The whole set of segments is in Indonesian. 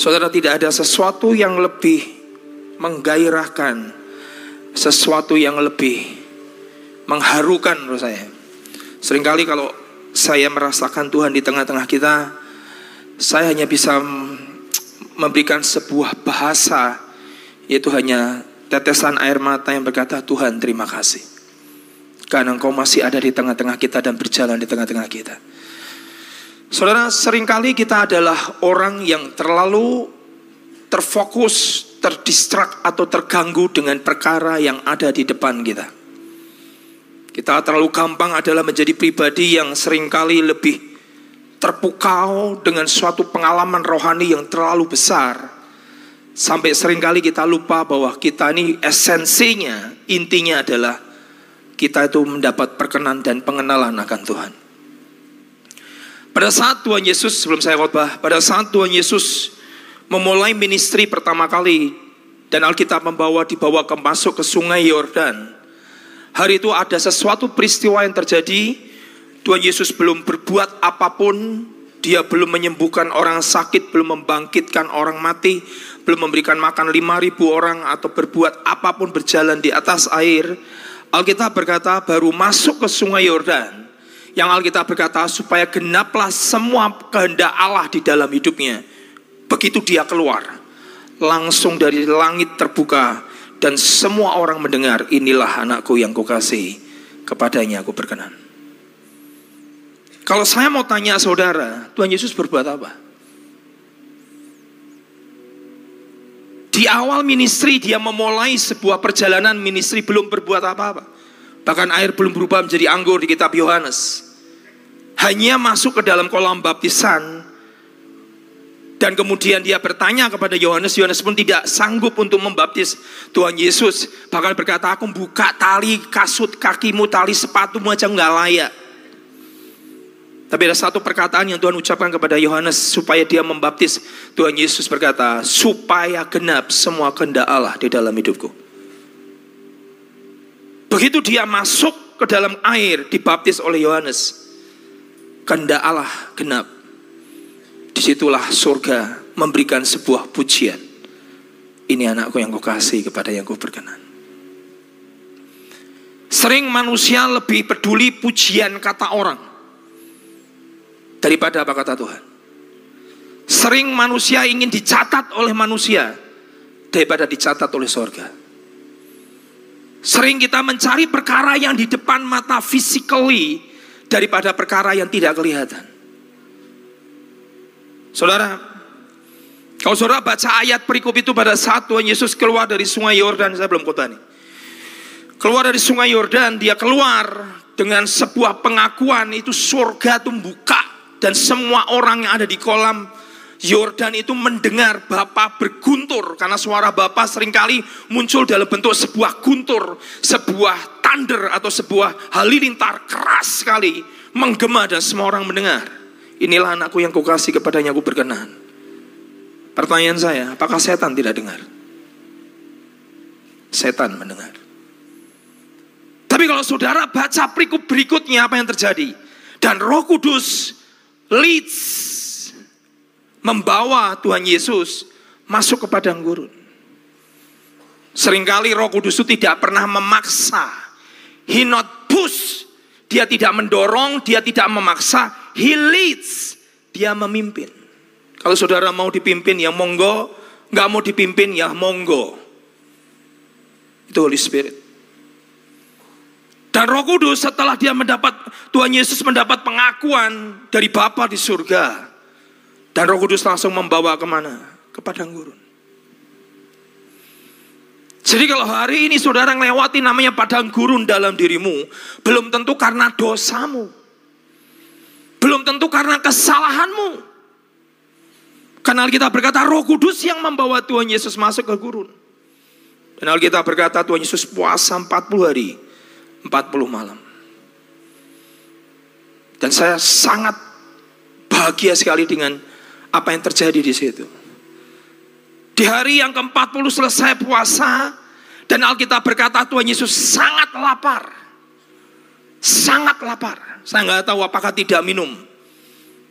Saudara tidak ada sesuatu yang lebih menggairahkan, sesuatu yang lebih mengharukan menurut saya. Seringkali kalau saya merasakan Tuhan di tengah-tengah kita, saya hanya bisa memberikan sebuah bahasa, yaitu hanya tetesan air mata yang berkata, Tuhan terima kasih. Karena engkau masih ada di tengah-tengah kita dan berjalan di tengah-tengah kita. Saudara, sering kali kita adalah orang yang terlalu terfokus, terdistrak atau terganggu dengan perkara yang ada di depan kita. Kita terlalu gampang adalah menjadi pribadi yang sering kali lebih terpukau dengan suatu pengalaman rohani yang terlalu besar. Sampai sering kali kita lupa bahwa kita ini esensinya, intinya adalah kita itu mendapat perkenan dan pengenalan akan Tuhan. Pada saat Tuhan Yesus, sebelum saya khotbah, pada saat Tuhan Yesus memulai ministry pertama kali dan Alkitab membawa dibawa ke masuk ke sungai Yordan. Hari itu ada sesuatu peristiwa yang terjadi. Tuhan Yesus belum berbuat apa pun, dia belum menyembuhkan orang sakit, belum membangkitkan orang mati, belum memberikan makan lima ribu orang atau berbuat apa pun berjalan di atas air. Alkitab berkata baru masuk ke sungai Yordan yang Alkitab berkata supaya genaplah semua kehendak Allah di dalam hidupnya. Begitu dia keluar, langsung dari langit terbuka dan semua orang mendengar inilah anakku yang kukasih kepadanya aku berkenan. Kalau saya mau tanya saudara, Tuhan Yesus berbuat apa? Di awal ministry dia memulai sebuah perjalanan ministry belum berbuat apa-apa. Bahkan air belum berubah menjadi anggur di kitab Yohanes. Hanya masuk ke dalam kolam baptisan dan kemudian dia bertanya kepada Yohanes, Yohanes pun tidak sanggup untuk membaptis Tuhan Yesus. Bahkan berkata, aku buka tali kasut kakimu, tali sepatumu aja nggak layak. Tapi ada satu perkataan yang Tuhan ucapkan kepada Yohanes supaya dia membaptis. Tuhan Yesus berkata, supaya genap semua kehendak Allah di dalam hidupku. Begitu dia masuk ke dalam air dibaptis oleh Yohanes, kehendak Allah genap. Di situlah surga memberikan sebuah pujian. Ini anakku yang kau kasih kepada yang kau berkenan. Sering manusia lebih peduli pujian kata orang daripada apa kata Tuhan. Sering manusia ingin dicatat oleh manusia daripada dicatat oleh sorga. Sering kita mencari perkara yang di depan mata physically daripada perkara yang tidak kelihatan. Saudara, kalau saudara baca ayat perikop itu pada saat Tuhan Yesus keluar dari sungai Yordan, saya belum kota nih. Keluar dari sungai Yordan, dia keluar dengan sebuah pengakuan itu surga itu buka dan semua orang yang ada di kolam Yordan itu mendengar Bapak berguntur karena suara Bapak sering kali muncul dalam bentuk sebuah guntur, sebuah thunder atau sebuah halilintar keras sekali menggema dan semua orang mendengar. Inilah anakku yang kukasih kepadanya aku berkenan. Pertanyaan saya, apakah setan tidak dengar? Setan mendengar. Tapi kalau saudara baca perikop berikutnya apa yang terjadi? Dan roh kudus leads membawa Tuhan Yesus masuk ke padang gurun. Seringkali roh kudus itu tidak pernah memaksa. He not push. Dia tidak mendorong, dia tidak memaksa. He leads. Dia memimpin. Kalau saudara mau dipimpin ya monggo. Nggak mau dipimpin ya monggo. Itu Holy Spirit. Dan roh kudus setelah dia mendapat, Tuhan Yesus mendapat pengakuan dari Bapa di surga. Dan roh kudus langsung membawa ke mana? Ke padang gurun. Jadi kalau hari ini saudara melewati namanya padang gurun dalam dirimu, belum tentu karena dosamu. Belum tentu karena kesalahanmu. Karena kita berkata roh kudus yang membawa Tuhan Yesus masuk ke gurun. Dan Alkitab berkata Tuhan Yesus puasa 40 hari, 40 malam. Dan saya sangat bahagia sekali dengan apa yang terjadi di situ. Di hari yang ke-40 selesai puasa dan Alkitab berkata Tuhan Yesus sangat lapar. Sangat lapar. Saya nggak tahu apakah tidak minum.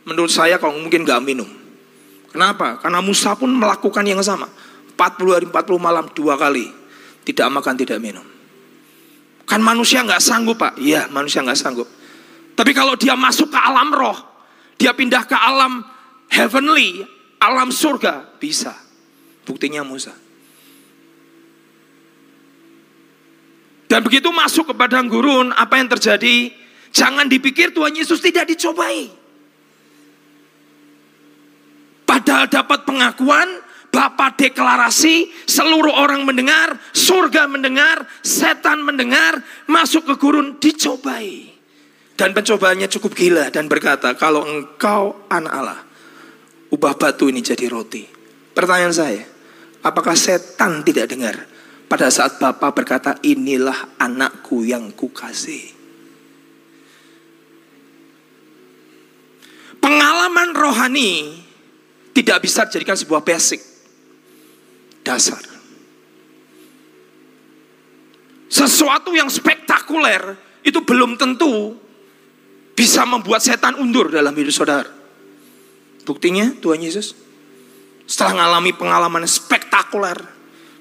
Menurut saya kalau mungkin nggak minum. Kenapa? Karena Musa pun melakukan yang sama. 40 hari 40 malam dua kali. Tidak makan, tidak minum. Kan manusia nggak sanggup pak. Iya manusia nggak sanggup. Tapi kalau dia masuk ke alam roh. Dia pindah ke alam heavenly. Alam surga. Bisa. Buktinya Musa. Dan begitu masuk ke padang gurun, apa yang terjadi? Jangan dipikir Tuhan Yesus tidak dicobai. Padahal dapat pengakuan, Bapak deklarasi, seluruh orang mendengar, surga mendengar, setan mendengar, masuk ke gurun dicobai. Dan pencobaannya cukup gila dan berkata, kalau engkau anak Allah, ubah batu ini jadi roti. Pertanyaan saya, apakah setan tidak dengar? Pada saat Bapak berkata, inilah anakku yang kukasih. Pengalaman rohani tidak bisa dijadikan sebuah basic. Dasar. Sesuatu yang spektakuler itu belum tentu bisa membuat setan undur dalam hidup saudara. Buktinya Tuhan Yesus setelah mengalami pengalaman spektakuler,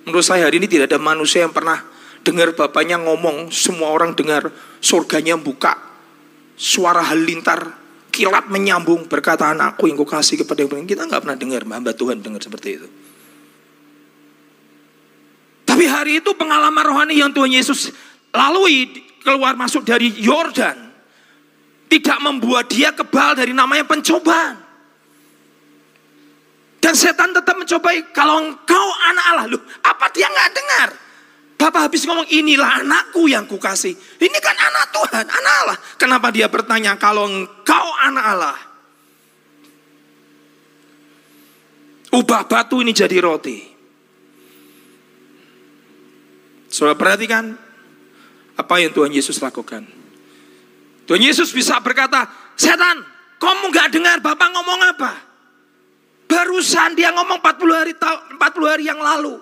Menurut saya hari ini tidak ada manusia yang pernah dengar bapaknya ngomong, semua orang dengar surganya buka, suara halilintar, kilat menyambung, berkata anakku yang kasih kepada yang Kita nggak pernah dengar hamba Tuhan dengar seperti itu. Tapi hari itu pengalaman rohani yang Tuhan Yesus lalui keluar masuk dari Yordan tidak membuat dia kebal dari namanya pencobaan. Dan setan tetap mencobai, kalau engkau anak Allah, loh, apa dia nggak dengar? Bapak habis ngomong, inilah anakku yang kukasih. Ini kan anak Tuhan, anak Allah. Kenapa dia bertanya, kalau engkau anak Allah, ubah batu ini jadi roti. Saudara perhatikan, apa yang Tuhan Yesus lakukan. Tuhan Yesus bisa berkata, setan, kamu nggak dengar Bapak ngomong apa? Barusan dia ngomong 40 hari 40 hari yang lalu.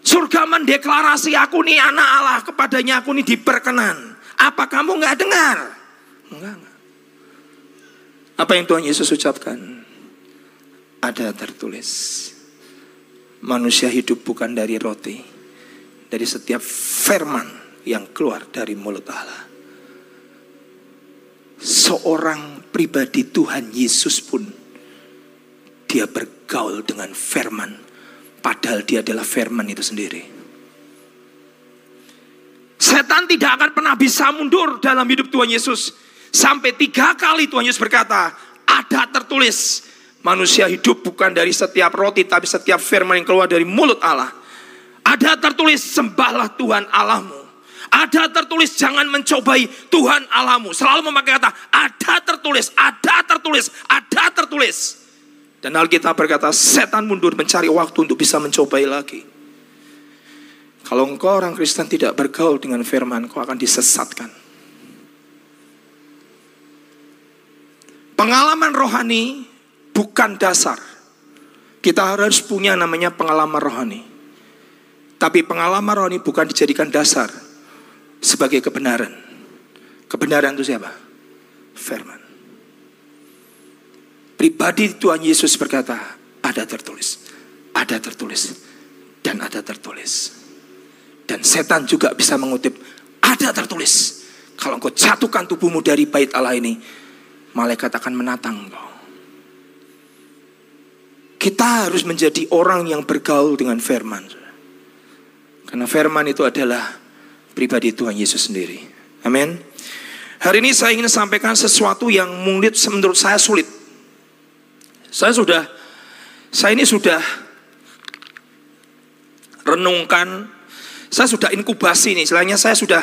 Surga mendeklarasi aku nih anak Allah kepadanya aku nih diperkenan. Apa kamu nggak dengar? Enggak, enggak. Apa yang Tuhan Yesus ucapkan? Ada tertulis. Manusia hidup bukan dari roti. Dari setiap firman yang keluar dari mulut Allah. Seorang pribadi Tuhan Yesus pun dia bergaul dengan firman. Padahal dia adalah firman itu sendiri. Setan tidak akan pernah bisa mundur dalam hidup Tuhan Yesus. Sampai tiga kali Tuhan Yesus berkata, ada tertulis, manusia hidup bukan dari setiap roti, tapi setiap firman yang keluar dari mulut Allah. Ada tertulis, sembahlah Tuhan Allahmu. Ada tertulis, jangan mencobai Tuhan Allahmu. Selalu memakai kata, ada tertulis, ada tertulis, ada tertulis. Dan Alkitab berkata, setan mundur mencari waktu untuk bisa mencobai lagi. Kalau engkau orang Kristen tidak bergaul dengan firman, kau akan disesatkan. Pengalaman rohani bukan dasar. Kita harus punya namanya pengalaman rohani. Tapi pengalaman rohani bukan dijadikan dasar sebagai kebenaran. Kebenaran itu siapa? Firman. Pribadi Tuhan Yesus berkata, ada tertulis, ada tertulis, dan ada tertulis. Dan setan juga bisa mengutip, ada tertulis. Kalau engkau jatuhkan tubuhmu dari bait Allah ini, malaikat akan menatang engkau. Kita harus menjadi orang yang bergaul dengan firman. Karena firman itu adalah pribadi Tuhan Yesus sendiri. Amin. Hari ini saya ingin sampaikan sesuatu yang mungkin menurut saya sulit. Saya sudah, saya ini sudah renungkan, saya sudah inkubasi nih, istilahnya saya sudah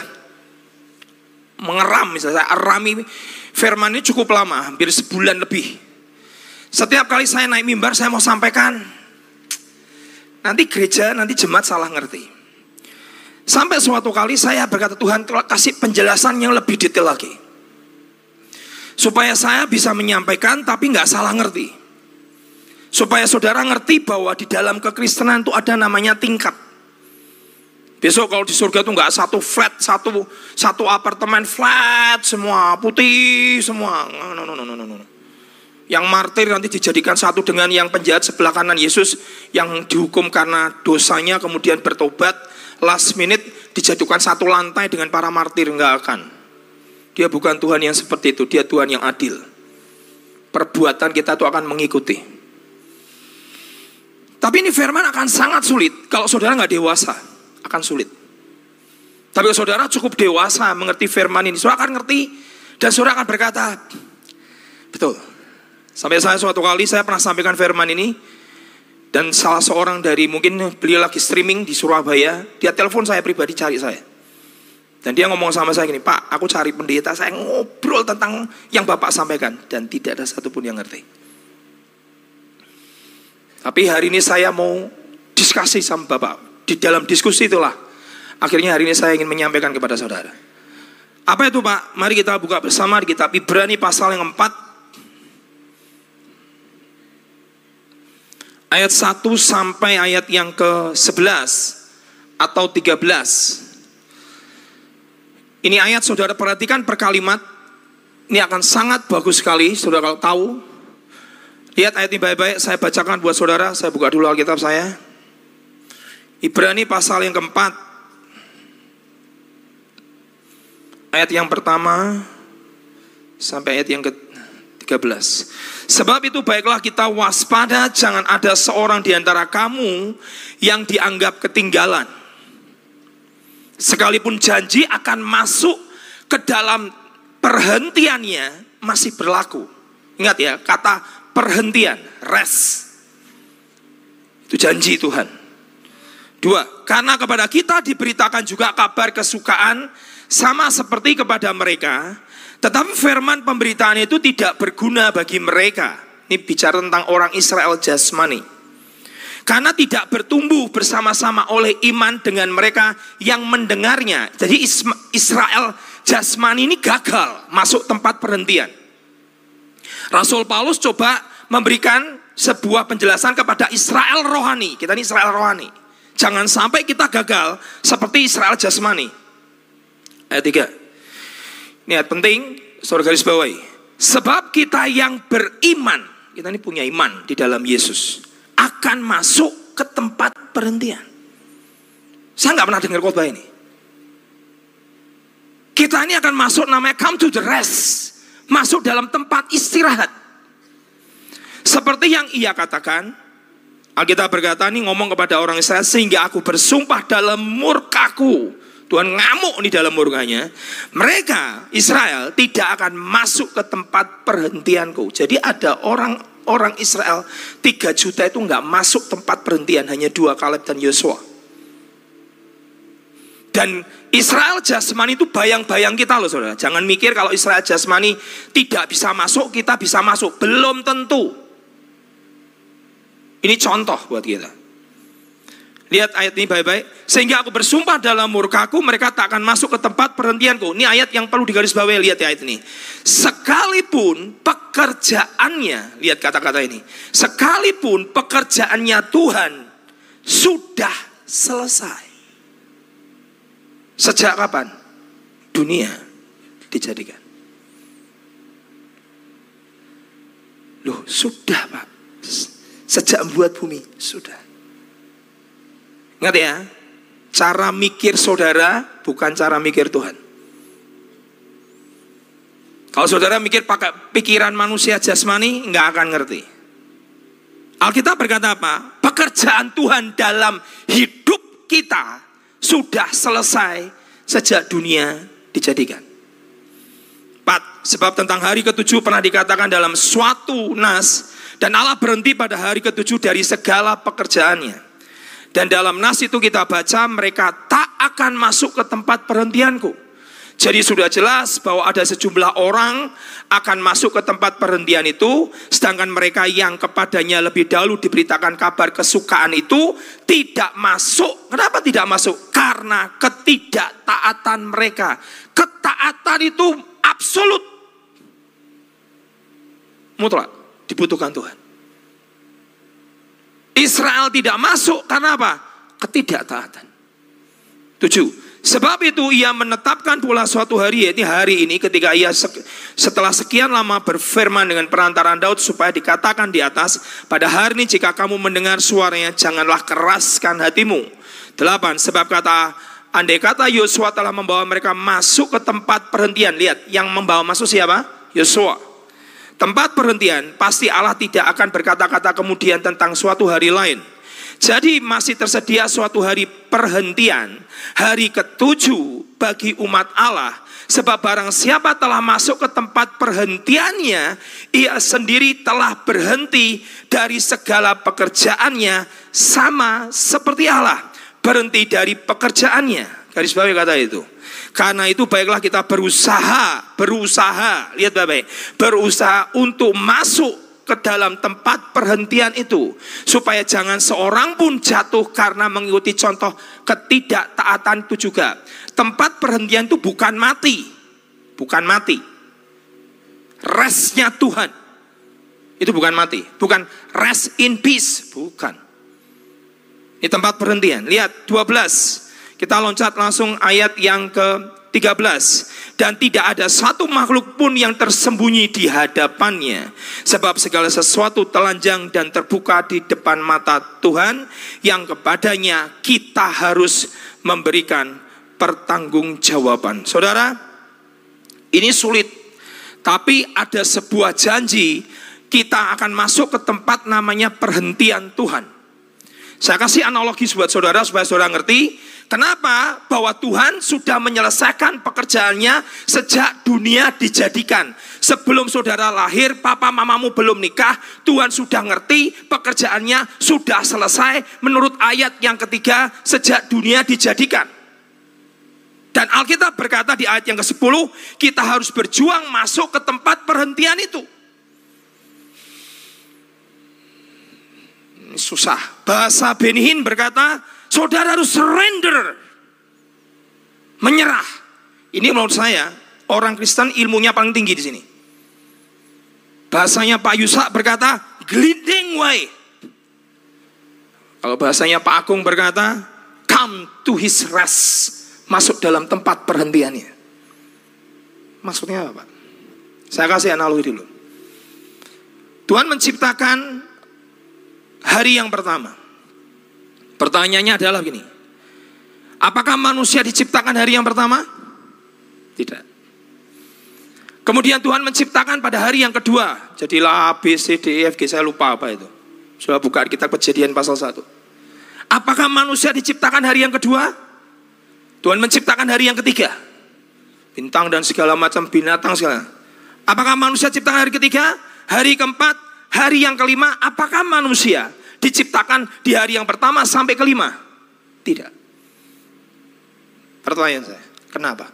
mengeram, misalnya saya arami firman ini cukup lama, hampir sebulan lebih. Setiap kali saya naik mimbar, saya mau sampaikan, nanti gereja, nanti jemaat salah ngerti. Sampai suatu kali saya berkata Tuhan kasih penjelasan yang lebih detail lagi. Supaya saya bisa menyampaikan tapi nggak salah ngerti. Supaya saudara ngerti bahwa di dalam kekristenan itu ada namanya tingkat. Besok kalau di surga itu nggak satu flat, satu satu apartemen flat semua putih semua. No, no, no, no, no. Yang martir nanti dijadikan satu dengan yang penjahat sebelah kanan Yesus yang dihukum karena dosanya kemudian bertobat last minute dijatuhkan satu lantai dengan para martir enggak akan. Dia bukan Tuhan yang seperti itu, dia Tuhan yang adil. Perbuatan kita itu akan mengikuti. Tapi ini firman akan sangat sulit kalau saudara nggak dewasa, akan sulit. Tapi kalau saudara cukup dewasa mengerti firman ini, saudara akan ngerti dan saudara akan berkata, betul, Sampai saya suatu kali saya pernah sampaikan firman ini dan salah seorang dari mungkin beliau lagi streaming di Surabaya, dia telepon saya pribadi cari saya. Dan dia ngomong sama saya gini, Pak, aku cari pendeta, saya ngobrol tentang yang Bapak sampaikan. Dan tidak ada satupun yang ngerti. Tapi hari ini saya mau diskusi sama Bapak. Di dalam diskusi itulah, akhirnya hari ini saya ingin menyampaikan kepada saudara. Apa itu Pak? Mari kita buka bersama di kitab Ibrani pasal yang 4 ayat 1 sampai ayat yang ke-11 atau 13. Ini ayat saudara perhatikan per kalimat. Ini akan sangat bagus sekali, saudara kalau tahu. Lihat ayat ini baik-baik, saya bacakan buat saudara. Saya buka dulu Alkitab saya. Ibrani pasal yang keempat. Ayat yang pertama sampai ayat yang ke 13. Sebab itu baiklah kita waspada jangan ada seorang di antara kamu yang dianggap ketinggalan. Sekalipun janji akan masuk ke dalam perhentiannya masih berlaku. Ingat ya, kata perhentian, rest. Itu janji Tuhan. Dua, karena kepada kita diberitakan juga kabar kesukaan sama seperti kepada mereka, tetapi firman pemberitaan itu tidak berguna bagi mereka. Ini bicara tentang orang Israel jasmani. Karena tidak bertumbuh bersama-sama oleh iman dengan mereka yang mendengarnya. Jadi Israel jasmani ini gagal masuk tempat perhentian. Rasul Paulus coba memberikan sebuah penjelasan kepada Israel rohani. Kita ini Israel rohani. Jangan sampai kita gagal seperti Israel jasmani. Ayat 3. Niat penting, saudara garis bawahi. Sebab kita yang beriman, kita ini punya iman di dalam Yesus, akan masuk ke tempat perhentian. Saya nggak pernah dengar khotbah ini. Kita ini akan masuk namanya come to the rest. Masuk dalam tempat istirahat. Seperti yang ia katakan, Alkitab berkata ini ngomong kepada orang Israel, sehingga aku bersumpah dalam murkaku Tuhan ngamuk di dalam murkanya, mereka Israel tidak akan masuk ke tempat perhentianku. Jadi ada orang orang Israel 3 juta itu nggak masuk tempat perhentian hanya dua Kaleb dan Yosua. Dan Israel jasmani itu bayang-bayang kita loh saudara. Jangan mikir kalau Israel jasmani tidak bisa masuk, kita bisa masuk. Belum tentu. Ini contoh buat kita. Lihat ayat ini baik-baik. Sehingga aku bersumpah dalam murkaku, mereka tak akan masuk ke tempat perhentianku. Ini ayat yang perlu digarisbawahi, lihat ya ayat ini. Sekalipun pekerjaannya, lihat kata-kata ini. Sekalipun pekerjaannya Tuhan sudah selesai. Sejak kapan? Dunia dijadikan. Loh, sudah Pak. Sejak membuat bumi, sudah. Ingat ya, cara mikir saudara bukan cara mikir Tuhan. Kalau saudara mikir pakai pikiran manusia jasmani, nggak akan ngerti. Alkitab berkata apa? Pekerjaan Tuhan dalam hidup kita sudah selesai sejak dunia dijadikan. Empat, sebab tentang hari ketujuh pernah dikatakan dalam suatu nas, dan Allah berhenti pada hari ketujuh dari segala pekerjaannya. Dan dalam nas itu kita baca mereka tak akan masuk ke tempat perhentianku. Jadi sudah jelas bahwa ada sejumlah orang akan masuk ke tempat perhentian itu, sedangkan mereka yang kepadanya lebih dahulu diberitakan kabar kesukaan itu tidak masuk. Kenapa tidak masuk? Karena ketidaktaatan mereka. Ketaatan itu absolut. Mutlak dibutuhkan Tuhan. Israel tidak masuk karena apa? Ketidaktaatan. Tujuh. Sebab itu ia menetapkan pula suatu hari yaitu hari ini ketika ia setelah sekian lama berfirman dengan perantaran Daud supaya dikatakan di atas pada hari ini jika kamu mendengar suaranya janganlah keraskan hatimu. Delapan sebab kata andai kata Yosua telah membawa mereka masuk ke tempat perhentian lihat yang membawa masuk siapa? Yosua. Tempat perhentian pasti Allah tidak akan berkata-kata kemudian tentang suatu hari lain jadi masih tersedia suatu hari perhentian, hari ketujuh bagi umat Allah. Sebab barang siapa telah masuk ke tempat perhentiannya, ia sendiri telah berhenti dari segala pekerjaannya sama seperti Allah. Berhenti dari pekerjaannya. Garis bawah kata itu. Karena itu baiklah kita berusaha, berusaha, lihat baik-baik, berusaha untuk masuk ke dalam tempat perhentian itu supaya jangan seorang pun jatuh karena mengikuti contoh ketidaktaatan itu juga. Tempat perhentian itu bukan mati. Bukan mati. Restnya Tuhan. Itu bukan mati. Bukan rest in peace. Bukan. Ini tempat perhentian. Lihat 12. Kita loncat langsung ayat yang ke 13 dan tidak ada satu makhluk pun yang tersembunyi di hadapannya sebab segala sesuatu telanjang dan terbuka di depan mata Tuhan yang kepadanya kita harus memberikan pertanggungjawaban. Saudara, ini sulit tapi ada sebuah janji kita akan masuk ke tempat namanya perhentian Tuhan. Saya kasih analogi buat saudara supaya saudara ngerti Kenapa? Bahwa Tuhan sudah menyelesaikan pekerjaannya sejak dunia dijadikan. Sebelum saudara lahir, papa mamamu belum nikah, Tuhan sudah ngerti pekerjaannya sudah selesai menurut ayat yang ketiga sejak dunia dijadikan. Dan Alkitab berkata di ayat yang ke-10, kita harus berjuang masuk ke tempat perhentian itu. Susah. Bahasa Benihin berkata, Saudara harus surrender. Menyerah. Ini menurut saya orang Kristen ilmunya paling tinggi di sini. Bahasanya Pak Yusak berkata, gliding way. Kalau bahasanya Pak Agung berkata, come to his rest. Masuk dalam tempat perhentiannya. Maksudnya apa Pak? Saya kasih analogi dulu. Tuhan menciptakan hari yang pertama. Pertanyaannya adalah begini. Apakah manusia diciptakan hari yang pertama? Tidak. Kemudian Tuhan menciptakan pada hari yang kedua. Jadilah A, B, C, D, E, F, G. Saya lupa apa itu. Sudah buka kitab kejadian pasal 1. Apakah manusia diciptakan hari yang kedua? Tuhan menciptakan hari yang ketiga. Bintang dan segala macam binatang segala. Apakah manusia diciptakan hari ketiga? Hari keempat, hari yang kelima, apakah manusia diciptakan di hari yang pertama sampai kelima? Tidak. Pertanyaan saya, kenapa?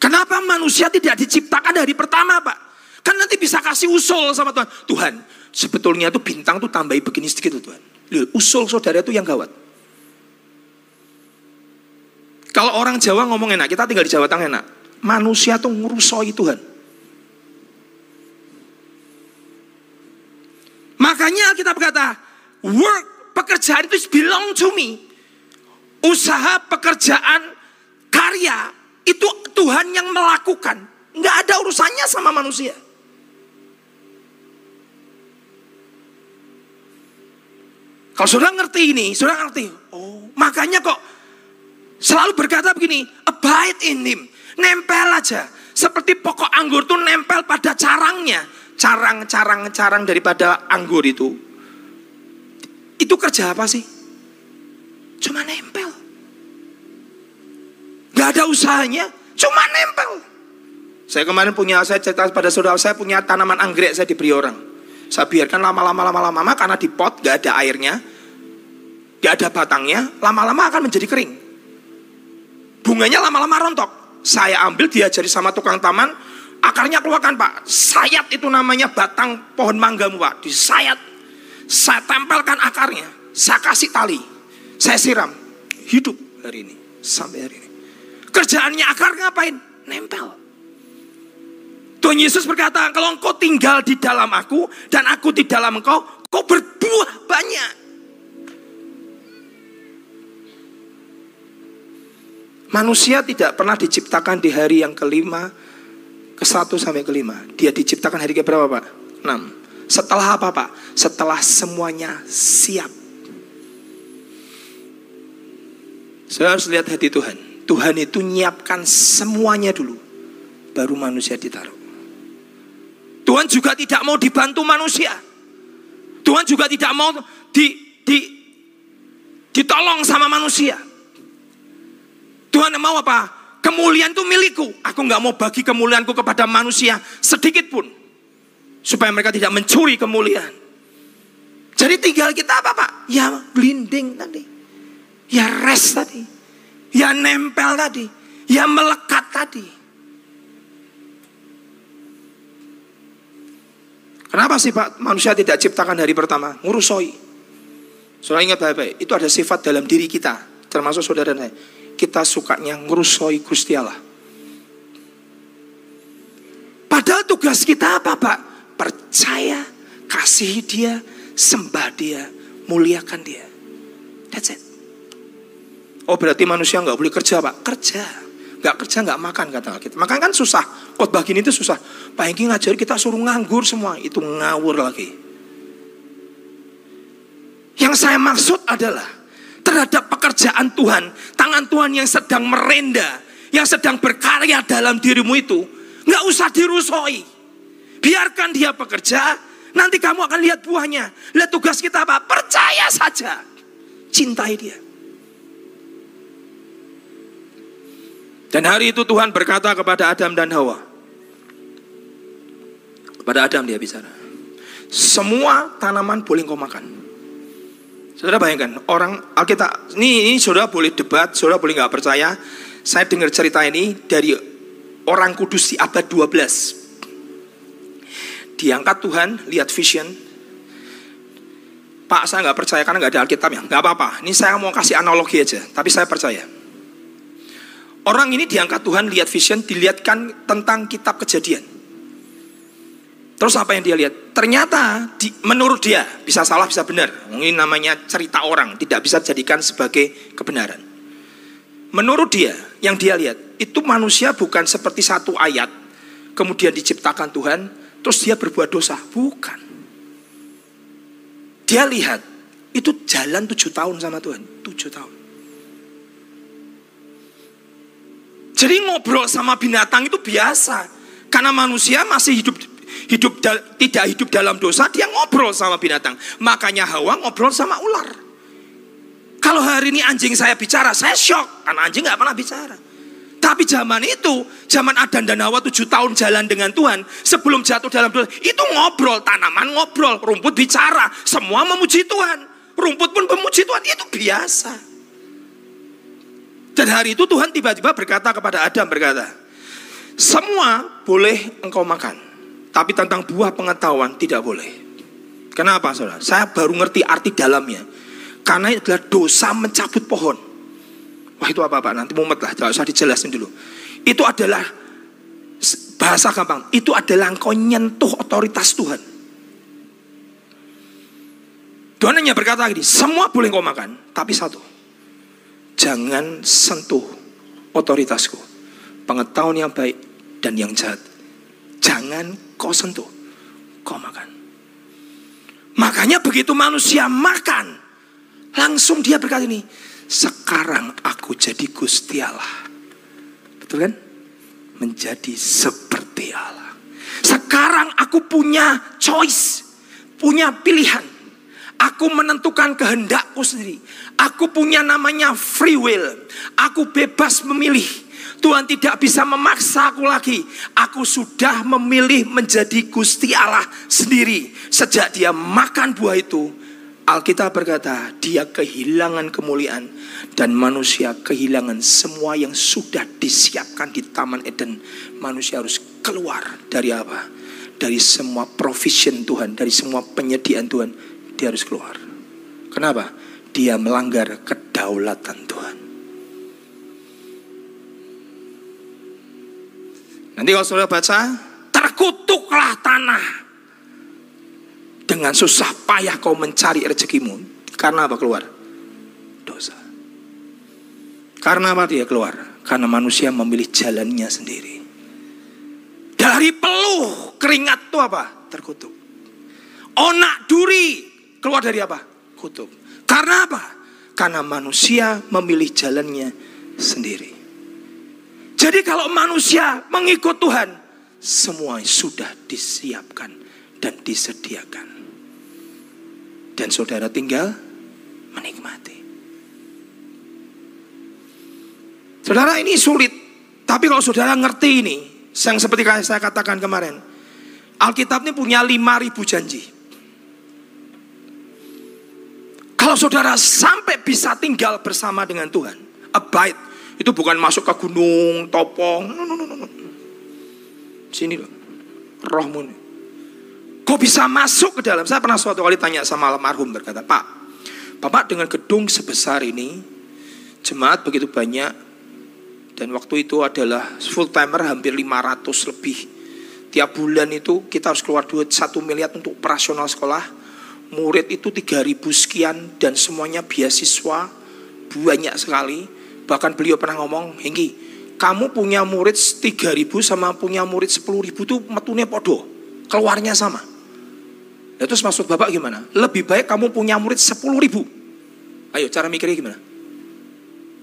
Kenapa manusia tidak diciptakan dari pertama, Pak? Kan nanti bisa kasih usul sama Tuhan. Tuhan, sebetulnya itu bintang tuh tambahi begini sedikit Tuhan. Loh, usul saudara itu yang gawat. Kalau orang Jawa ngomong enak, kita tinggal di Jawa Tengah enak. Manusia tuh ngurusoi Tuhan. Makanya kita berkata, work, pekerjaan itu belong to me. Usaha, pekerjaan, karya, itu Tuhan yang melakukan. Nggak ada urusannya sama manusia. Kalau sudah ngerti ini, sudah ngerti. Oh, makanya kok selalu berkata begini, abide in him. Nempel aja. Seperti pokok anggur tuh nempel pada carangnya carang-carang-carang daripada anggur itu, itu kerja apa sih? Cuma nempel. Gak ada usahanya, cuma nempel. Saya kemarin punya, saya cerita pada saudara saya punya tanaman anggrek saya diberi orang. Saya biarkan lama-lama lama-lama karena di pot gak ada airnya, gak ada batangnya, lama-lama akan menjadi kering. Bunganya lama-lama rontok. Saya ambil diajari sama tukang taman, Akarnya keluarkan pak. Sayat itu namanya batang pohon manggamu pak. Disayat. Saya tempelkan akarnya. Saya kasih tali. Saya siram. Hidup hari ini. Sampai hari ini. Kerjaannya akar ngapain? Nempel. Tuhan Yesus berkata, kalau engkau tinggal di dalam aku dan aku di dalam engkau, kau berbuah banyak. Manusia tidak pernah diciptakan di hari yang kelima, ke satu sampai kelima. Dia diciptakan hari ke berapa Pak? Enam. Setelah apa Pak? Setelah semuanya siap. Saya harus lihat hati Tuhan. Tuhan itu nyiapkan semuanya dulu. Baru manusia ditaruh. Tuhan juga tidak mau dibantu manusia. Tuhan juga tidak mau di, di, ditolong sama manusia. Tuhan mau apa? Kemuliaan itu milikku. Aku nggak mau bagi kemuliaanku kepada manusia sedikit pun. Supaya mereka tidak mencuri kemuliaan. Jadi tinggal kita apa Pak? Ya blinding tadi. Ya rest tadi. Ya nempel tadi. Ya melekat tadi. Kenapa sih Pak manusia tidak ciptakan hari pertama? Ngurusoi. Soalnya ingat baik-baik, itu ada sifat dalam diri kita, termasuk saudara saya. Kita sukanya ngurusoi Gusti Allah. Padahal tugas kita apa Pak? Percaya, kasih dia, sembah dia, muliakan dia. That's it. Oh berarti manusia nggak boleh kerja Pak? Kerja nggak kerja nggak makan kata Alkitab. Makan kan susah. Khotbah gini itu susah. Pak Hengki ngajar kita suruh nganggur semua. Itu ngawur lagi. Yang saya maksud adalah terhadap pekerjaan Tuhan, tangan Tuhan yang sedang merenda, yang sedang berkarya dalam dirimu itu, nggak usah dirusoi. Biarkan dia bekerja, nanti kamu akan lihat buahnya. Lihat tugas kita apa? Percaya saja. Cintai dia. Dan hari itu Tuhan berkata kepada Adam dan Hawa. Kepada Adam dia bicara. Semua tanaman boleh kau makan. Saudara bayangkan, orang Alkitab, ini, ini saudara boleh debat, saudara boleh nggak percaya. Saya dengar cerita ini dari orang kudus di abad 12. Diangkat Tuhan, lihat vision. Pak saya nggak percaya karena nggak ada Alkitabnya. Nggak apa-apa, ini saya mau kasih analogi aja, tapi saya percaya. Orang ini diangkat Tuhan lihat vision, dilihatkan tentang kitab kejadian. Terus apa yang dia lihat? Ternyata di, menurut dia bisa salah bisa benar. Ini namanya cerita orang, tidak bisa dijadikan sebagai kebenaran. Menurut dia, yang dia lihat itu manusia bukan seperti satu ayat, kemudian diciptakan Tuhan, terus dia berbuat dosa. Bukan. Dia lihat itu jalan tujuh tahun sama Tuhan, tujuh tahun. Jadi ngobrol sama binatang itu biasa. Karena manusia masih hidup hidup tidak hidup dalam dosa, dia ngobrol sama binatang. Makanya Hawa ngobrol sama ular. Kalau hari ini anjing saya bicara, saya shock karena anjing nggak pernah bicara. Tapi zaman itu, zaman Adan dan Hawa tujuh tahun jalan dengan Tuhan, sebelum jatuh dalam dosa, itu ngobrol, tanaman ngobrol, rumput bicara, semua memuji Tuhan. Rumput pun memuji Tuhan, itu biasa. Dan hari itu Tuhan tiba-tiba berkata kepada Adam berkata, semua boleh engkau makan, tapi tentang buah pengetahuan tidak boleh. Kenapa saudara? Saya baru ngerti arti dalamnya. Karena itu adalah dosa mencabut pohon. Wah itu apa Pak? Nanti mumet lah, tidak usah dijelasin dulu. Itu adalah bahasa gampang. Itu adalah engkau nyentuh otoritas Tuhan. Tuhan hanya berkata gini, semua boleh engkau makan, tapi satu, jangan sentuh otoritasku. Pengetahuan yang baik dan yang jahat. Jangan kau sentuh, kau makan. Makanya begitu manusia makan, langsung dia berkata ini, sekarang aku jadi Gusti Allah. Betul kan? Menjadi seperti Allah. Sekarang aku punya choice, punya pilihan. Aku menentukan kehendakku sendiri. Aku punya namanya free will. Aku bebas memilih. Tuhan tidak bisa memaksa aku lagi. Aku sudah memilih menjadi Gusti Allah sendiri. Sejak dia makan buah itu, Alkitab berkata, dia kehilangan kemuliaan dan manusia kehilangan semua yang sudah disiapkan di Taman Eden. Manusia harus keluar dari apa? Dari semua provision Tuhan, dari semua penyediaan Tuhan dia harus keluar. Kenapa? Dia melanggar kedaulatan Tuhan. Nanti kalau saudara baca, terkutuklah tanah. Dengan susah payah kau mencari rezekimu. Karena apa keluar? Dosa. Karena apa dia keluar? Karena manusia memilih jalannya sendiri. Dari peluh keringat itu apa? Terkutuk. Onak duri keluar dari apa? Kutuk. Karena apa? Karena manusia memilih jalannya sendiri. Jadi kalau manusia mengikut Tuhan, semua sudah disiapkan dan disediakan. Dan saudara tinggal menikmati. Saudara ini sulit, tapi kalau saudara ngerti ini, yang seperti saya katakan kemarin, Alkitab ini punya 5000 janji. Kalau saudara sampai bisa tinggal bersama dengan Tuhan, abide, itu bukan masuk ke gunung, topong, no, no, no, no. Sini loh, rohmu nih. Kok bisa masuk ke dalam? Saya pernah suatu kali tanya sama almarhum berkata, Pak, Bapak dengan gedung sebesar ini, jemaat begitu banyak, dan waktu itu adalah full timer hampir 500 lebih. Tiap bulan itu kita harus keluar duit 1 miliar untuk operasional sekolah murid itu 3000 sekian dan semuanya beasiswa banyak sekali. Bahkan beliau pernah ngomong, Hengki, kamu punya murid 3000 sama punya murid 10000 itu metune podo, keluarnya sama. Ya, terus maksud Bapak gimana? Lebih baik kamu punya murid 10000. Ayo cara mikirnya gimana?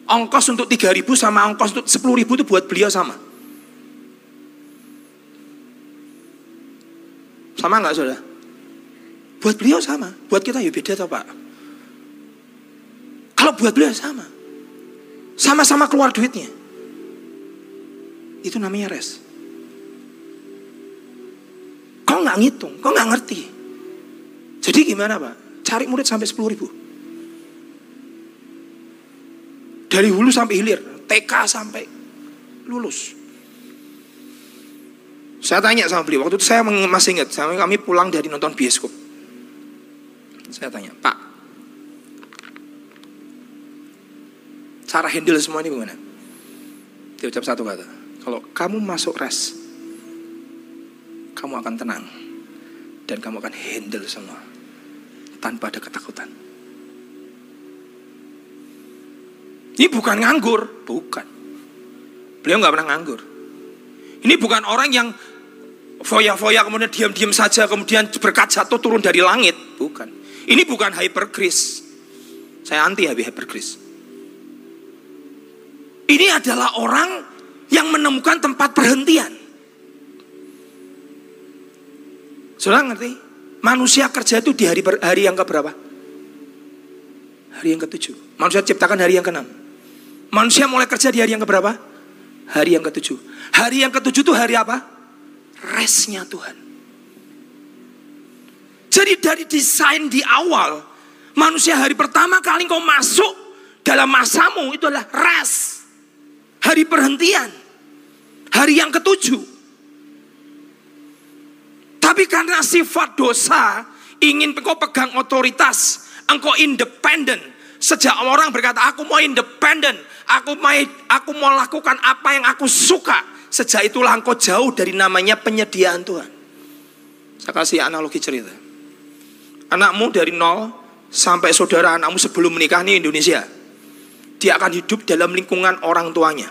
Ongkos untuk 3000 sama ongkos untuk 10000 itu buat beliau sama. Sama nggak saudara? Buat beliau sama, buat kita ya beda toh Pak. Kalau buat beliau sama. Sama-sama keluar duitnya. Itu namanya res. Kau nggak ngitung, kau nggak ngerti. Jadi gimana Pak? Cari murid sampai 10 ribu. Dari hulu sampai hilir, TK sampai lulus. Saya tanya sama beliau, waktu itu saya masih ingat, kami pulang dari nonton bioskop. Saya tanya, Pak, cara handle semua ini gimana? Dia ucap satu kata, kalau kamu masuk res, kamu akan tenang dan kamu akan handle semua tanpa ada ketakutan. Ini bukan nganggur, bukan. Beliau nggak pernah nganggur. Ini bukan orang yang foya-foya kemudian diam-diam saja kemudian berkat jatuh turun dari langit, bukan. Ini bukan hypergrace. Saya anti hypergrace. Ini adalah orang yang menemukan tempat perhentian. Saudara ngerti? Manusia kerja itu di hari hari yang keberapa? Hari yang ketujuh. Manusia ciptakan hari yang keenam. Manusia mulai kerja di hari yang keberapa? Hari yang ketujuh. Hari yang ketujuh itu hari apa? Resnya Tuhan. Jadi dari desain di awal, manusia hari pertama kali kau masuk dalam masamu itu adalah res. Hari perhentian. Hari yang ketujuh. Tapi karena sifat dosa, ingin engkau pegang otoritas, engkau independen. Sejak orang berkata, aku mau independen, aku mau, aku mau lakukan apa yang aku suka. Sejak itulah engkau jauh dari namanya penyediaan Tuhan. Saya kasih analogi cerita. Anakmu dari nol sampai saudara anakmu sebelum menikah nih Indonesia. Dia akan hidup dalam lingkungan orang tuanya.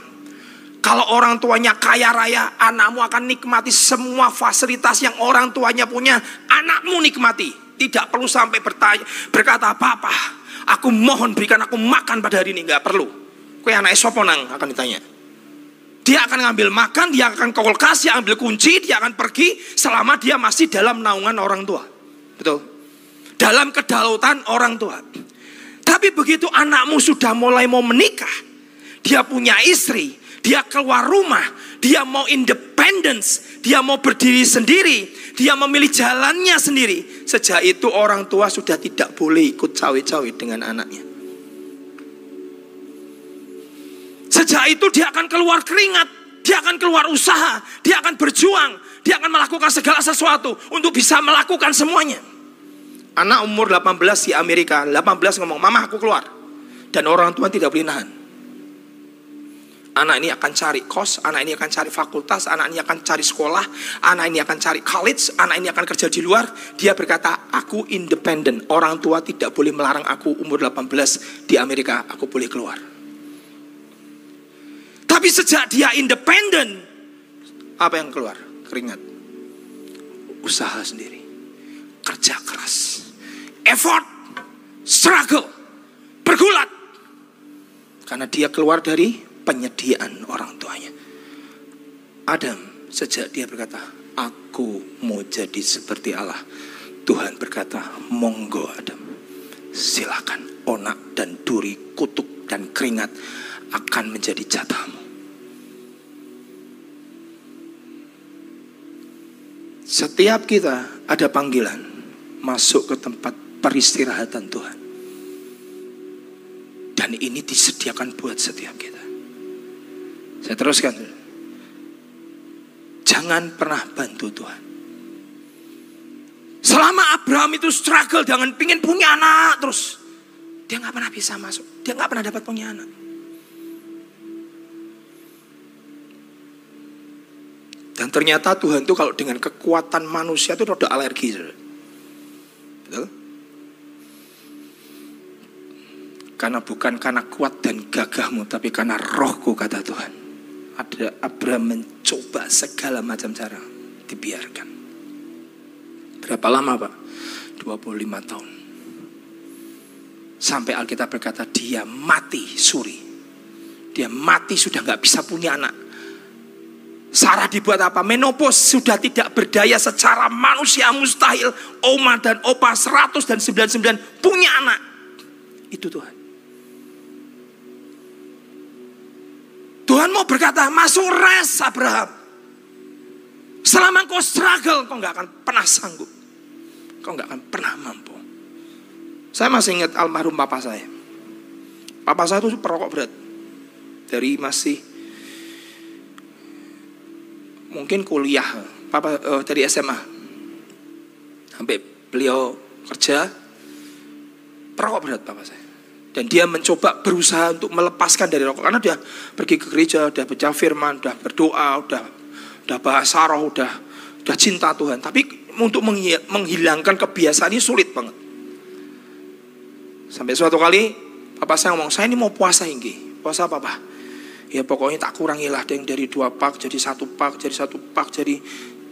Kalau orang tuanya kaya raya, anakmu akan nikmati semua fasilitas yang orang tuanya punya. Anakmu nikmati. Tidak perlu sampai bertanya, berkata apa-apa. Aku mohon berikan aku makan pada hari ini. Gak perlu. Kue anak esoponang akan ditanya. Dia akan ngambil makan, dia akan ke kulkas, dia ambil kunci, dia akan pergi selama dia masih dalam naungan orang tua. Betul dalam kedaulatan orang tua. Tapi begitu anakmu sudah mulai mau menikah, dia punya istri, dia keluar rumah, dia mau independence, dia mau berdiri sendiri, dia memilih jalannya sendiri. Sejak itu orang tua sudah tidak boleh ikut cawe-cawe dengan anaknya. Sejak itu dia akan keluar keringat, dia akan keluar usaha, dia akan berjuang, dia akan melakukan segala sesuatu untuk bisa melakukan semuanya. Anak umur 18 di Amerika, 18 ngomong, mama aku keluar. Dan orang tua tidak boleh nahan. Anak ini akan cari kos, anak ini akan cari fakultas, anak ini akan cari sekolah, anak ini akan cari college, anak ini akan kerja di luar. Dia berkata, aku independen. Orang tua tidak boleh melarang aku umur 18 di Amerika, aku boleh keluar. Tapi sejak dia independen, apa yang keluar? Keringat. Usaha sendiri. Kerja keras. Effort. Struggle. Bergulat. Karena dia keluar dari penyediaan orang tuanya. Adam sejak dia berkata, aku mau jadi seperti Allah. Tuhan berkata, monggo Adam. Silakan onak dan duri, kutuk dan keringat akan menjadi jatahmu. Setiap kita ada panggilan masuk ke tempat peristirahatan Tuhan. Dan ini disediakan buat setiap kita. Saya teruskan. Jangan pernah bantu Tuhan. Selama Abraham itu struggle dengan pingin punya anak terus. Dia nggak pernah bisa masuk. Dia nggak pernah dapat punya anak. Dan ternyata Tuhan itu kalau dengan kekuatan manusia itu rada alergi. Betul? Karena bukan karena kuat dan gagahmu, tapi karena rohku kata Tuhan. Ada Abraham mencoba segala macam cara, dibiarkan. Berapa lama Pak? 25 tahun. Sampai Alkitab berkata dia mati suri. Dia mati sudah nggak bisa punya anak Sarah dibuat apa? Menopause sudah tidak berdaya secara manusia mustahil. Oma dan opa 100 dan 99 punya anak. Itu Tuhan. Tuhan mau berkata, masuk res Abraham. Selama kau struggle, kau nggak akan pernah sanggup. Kau nggak akan pernah mampu. Saya masih ingat almarhum papa saya. Papa saya itu perokok berat. Dari masih mungkin kuliah, papa uh, dari SMA, sampai beliau kerja, perokok berat papa saya. Dan dia mencoba berusaha untuk melepaskan dari rokok karena dia pergi ke gereja, udah baca firman, udah berdoa, udah udah bahasa roh, udah udah cinta Tuhan. Tapi untuk menghilangkan kebiasaan ini sulit banget. Sampai suatu kali papa saya ngomong, saya ini mau puasa ini, puasa apa pak? Ya pokoknya tak kurangi lah yang dari dua pak jadi satu pak, jadi satu pak jadi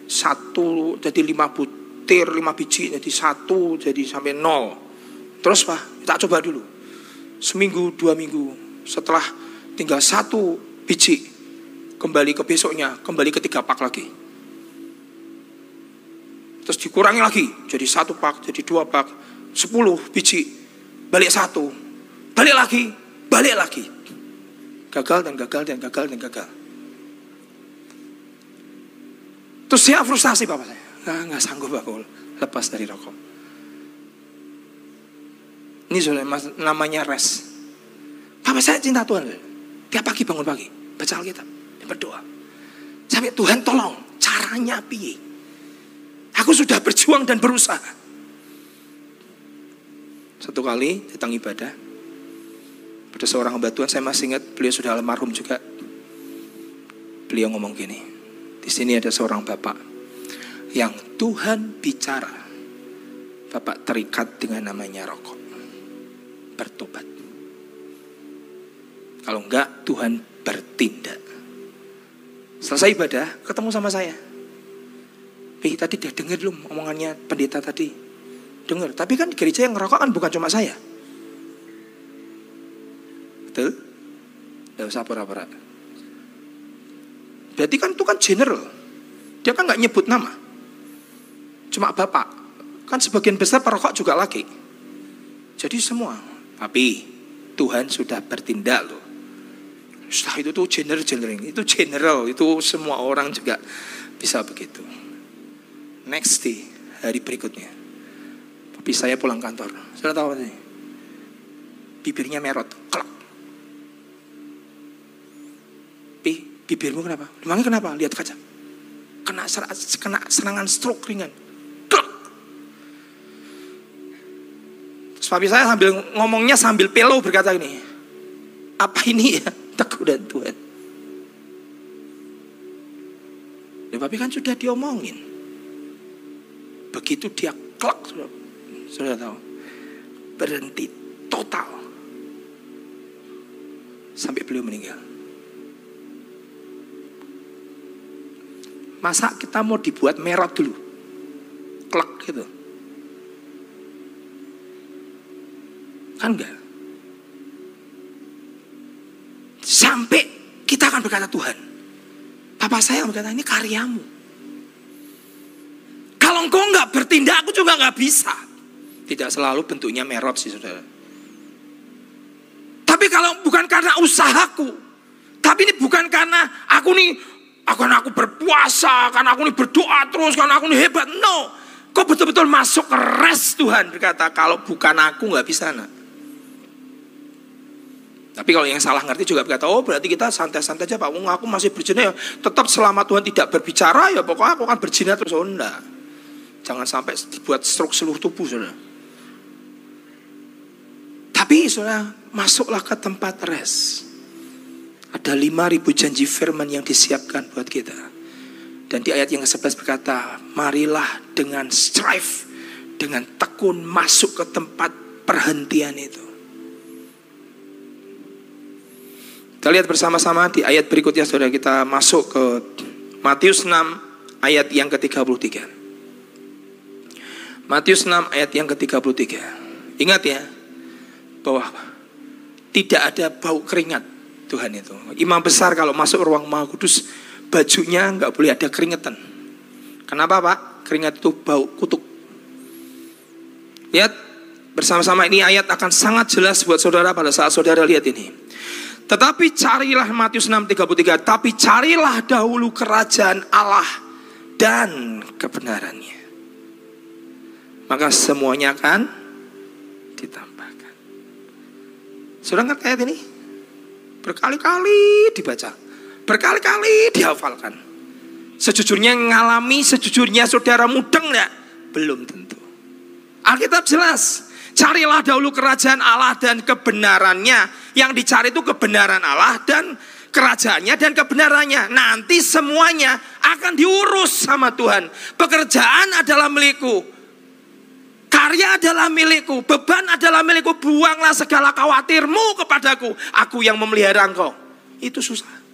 satu, jadi lima butir, lima biji jadi satu, jadi sampai nol. Terus pak, tak coba dulu. Seminggu, dua minggu, setelah tinggal satu biji, kembali ke besoknya, kembali ke tiga pak lagi. Terus dikurangi lagi, jadi satu pak, jadi dua pak, sepuluh biji, balik satu, balik lagi, balik lagi. Gagal dan gagal dan gagal dan gagal. Terus saya frustasi bapak saya. Nggak, nggak sanggup aku lepas dari rokok. Ini sudah namanya res. Bapak saya cinta Tuhan. Tiap pagi bangun pagi. Baca Alkitab. Dan berdoa. Sampai Tuhan tolong. Caranya piye. Aku sudah berjuang dan berusaha. Satu kali datang ibadah. Ada seorang hamba Tuhan, saya masih ingat beliau sudah almarhum juga. Beliau ngomong gini, di sini ada seorang bapak yang Tuhan bicara. Bapak terikat dengan namanya rokok. Bertobat. Kalau enggak, Tuhan bertindak. Selesai ibadah, ketemu sama saya. Eh, tadi dia dengar belum omongannya pendeta tadi? Dengar. Tapi kan gereja yang ngerokok kan bukan cuma saya. Betul? Tidak usah pura-pura. Berarti kan itu kan general. Dia kan nggak nyebut nama. Cuma bapak. Kan sebagian besar perokok juga laki. Jadi semua. Tapi Tuhan sudah bertindak loh. Setelah itu tuh general general. Itu general. Itu semua orang juga bisa begitu. Next day, hari berikutnya. Tapi saya pulang kantor. Sudah tahu sih? Bibirnya merot. Klak. Bibirmu kenapa? Memangnya kenapa? Lihat kaca. Kena, kena serangan stroke ringan. Kluk. Terus papi saya sambil ngomongnya sambil pelo berkata ini. Apa ini ya? Teguh dan Tuhan. Ya papi kan sudah diomongin. Begitu dia klak, sudah, sudah tahu. Berhenti total. Sampai beliau meninggal. Masa kita mau dibuat merah dulu? Klek gitu. Kan enggak. Sampai kita akan berkata Tuhan, Papa saya berkata ini karyamu. Kalau engkau nggak bertindak, aku juga nggak bisa. Tidak selalu bentuknya merot sih saudara. Tapi kalau bukan karena usahaku, tapi ini bukan karena aku nih, akan aku berpuasa, karena aku nih berdoa terus, karena aku nih hebat. No, kau betul-betul masuk ke rest Tuhan berkata, kalau bukan aku nggak bisa nak. Tapi kalau yang salah ngerti juga berkata, oh berarti kita santai-santai aja Pak, Wong aku masih berzina ya. Tetap selama Tuhan tidak berbicara ya pokoknya aku akan berzina terus. Oh enggak. Jangan sampai dibuat stroke seluruh tubuh saudara. Tapi saudara, masuklah ke tempat rest. Ada 5000 janji firman yang disiapkan buat kita. Dan di ayat yang ke-11 berkata, marilah dengan strive, dengan tekun masuk ke tempat perhentian itu. Kita lihat bersama-sama di ayat berikutnya saudara kita masuk ke Matius 6 ayat yang ke-33. Matius 6 ayat yang ke-33. Ingat ya, bahwa tidak ada bau keringat Tuhan itu. Imam besar kalau masuk ruang Maha Kudus bajunya nggak boleh ada keringetan. Kenapa Pak? Keringat itu bau kutuk. Lihat bersama-sama ini ayat akan sangat jelas buat saudara pada saat saudara lihat ini. Tetapi carilah Matius 6:33, tapi carilah dahulu kerajaan Allah dan kebenarannya. Maka semuanya akan ditambah. Sudah ngerti ayat ini? Berkali-kali dibaca. Berkali-kali dihafalkan. Sejujurnya ngalami, sejujurnya saudara mudeng enggak? Belum tentu. Alkitab jelas. Carilah dahulu kerajaan Allah dan kebenarannya. Yang dicari itu kebenaran Allah dan kerajaannya dan kebenarannya. Nanti semuanya akan diurus sama Tuhan. Pekerjaan adalah milikku. Karya adalah milikku, beban adalah milikku. Buanglah segala khawatirmu kepadaku. Aku yang memelihara engkau. Itu susah.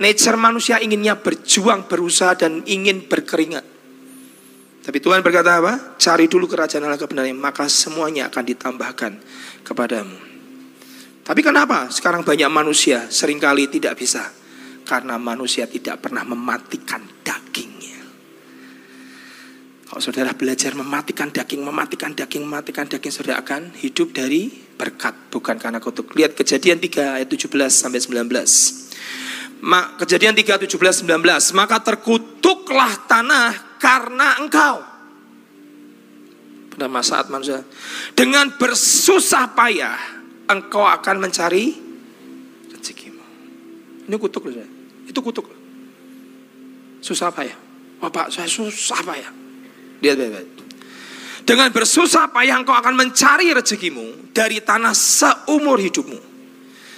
Nature manusia inginnya berjuang, berusaha dan ingin berkeringat. Tapi Tuhan berkata apa? Cari dulu kerajaan Allah kebenaran, maka semuanya akan ditambahkan kepadamu. Tapi kenapa sekarang banyak manusia sering kali tidak bisa? Karena manusia tidak pernah mematikan daging. Kalau saudara belajar mematikan daging, mematikan daging, mematikan daging, saudara akan hidup dari berkat, bukan karena kutuk. Lihat kejadian 3 ayat 17 sampai 19. Ma, kejadian 3, 17, 19. Maka terkutuklah tanah karena engkau. Pada saat manusia. Dengan bersusah payah, engkau akan mencari rezekimu. Ini kutuk loh. Itu kutuk. Susah payah. Bapak saya susah payah Lihat baik-baik. Dengan bersusah payah engkau akan mencari rezekimu dari tanah seumur hidupmu.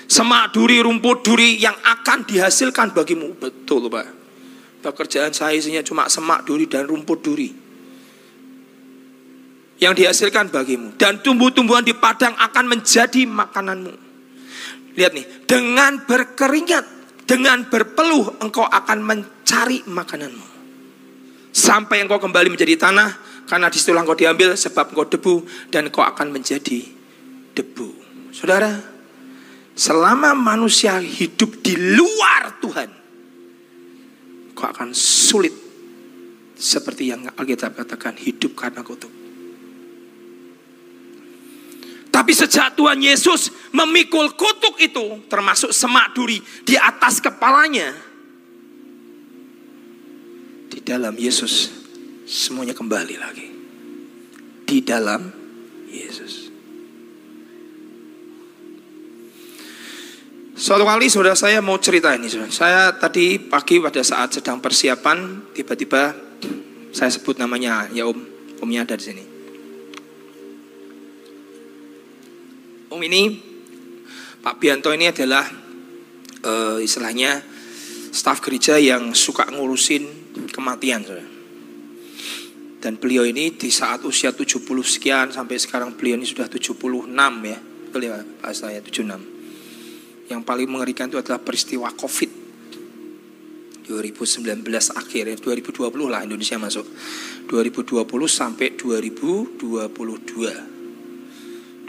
Semak duri, rumput duri yang akan dihasilkan bagimu. Betul Pak. Pekerjaan saya isinya cuma semak duri dan rumput duri. Yang dihasilkan bagimu. Dan tumbuh-tumbuhan di padang akan menjadi makananmu. Lihat nih. Dengan berkeringat, dengan berpeluh engkau akan mencari makananmu. Sampai engkau kembali menjadi tanah, karena di situlah engkau diambil sebab engkau debu dan engkau akan menjadi debu. Saudara, selama manusia hidup di luar Tuhan, kau akan sulit seperti yang Alkitab katakan hidup karena kutuk. Tapi sejak Tuhan Yesus memikul kutuk itu, termasuk semak duri di atas kepalanya, di dalam Yesus semuanya kembali lagi. Di dalam Yesus. Suatu kali saudara saya mau cerita ini saudara. Saya tadi pagi pada saat sedang persiapan tiba-tiba saya sebut namanya ya Om. Omnya ada di sini. Om ini Pak Bianto ini adalah uh, istilahnya staf gereja yang suka ngurusin kematian. Saudara. Dan beliau ini di saat usia 70 sekian sampai sekarang beliau ini sudah 76 ya. Betul ya Pak saya 76. Yang paling mengerikan itu adalah peristiwa Covid. 2019 akhir ya 2020 lah Indonesia masuk 2020 sampai 2022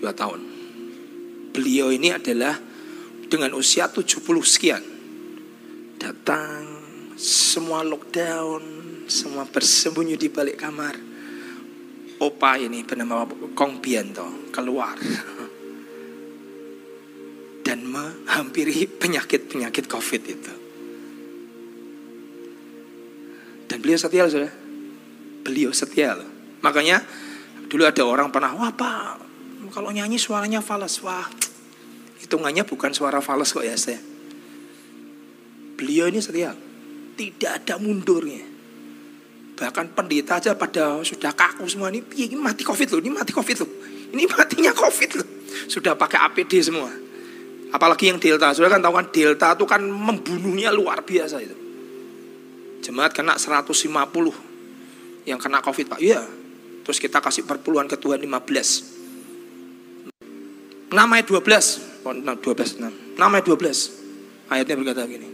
dua tahun beliau ini adalah dengan usia 70 sekian datang semua lockdown semua bersembunyi di balik kamar opa ini bernama Kong Bianto keluar dan menghampiri penyakit-penyakit covid itu dan beliau setia sudah. Beliau setia loh. Makanya dulu ada orang pernah, wah pak, kalau nyanyi suaranya fals. Wah, hitungannya bukan suara fals kok ya saya. Beliau ini setia. Tidak ada mundurnya. Bahkan pendeta aja pada sudah kaku semua ini, ini mati covid loh, ini mati covid loh. Ini matinya covid loh. Sudah pakai APD semua. Apalagi yang delta, sudah kan tahu kan delta itu kan membunuhnya luar biasa itu. Jemaat kena 150 yang kena covid pak. Iya. Terus kita kasih perpuluhan ke Tuhan 15. Nama 12. Oh, 12. Nama 12. Ayatnya berkata gini.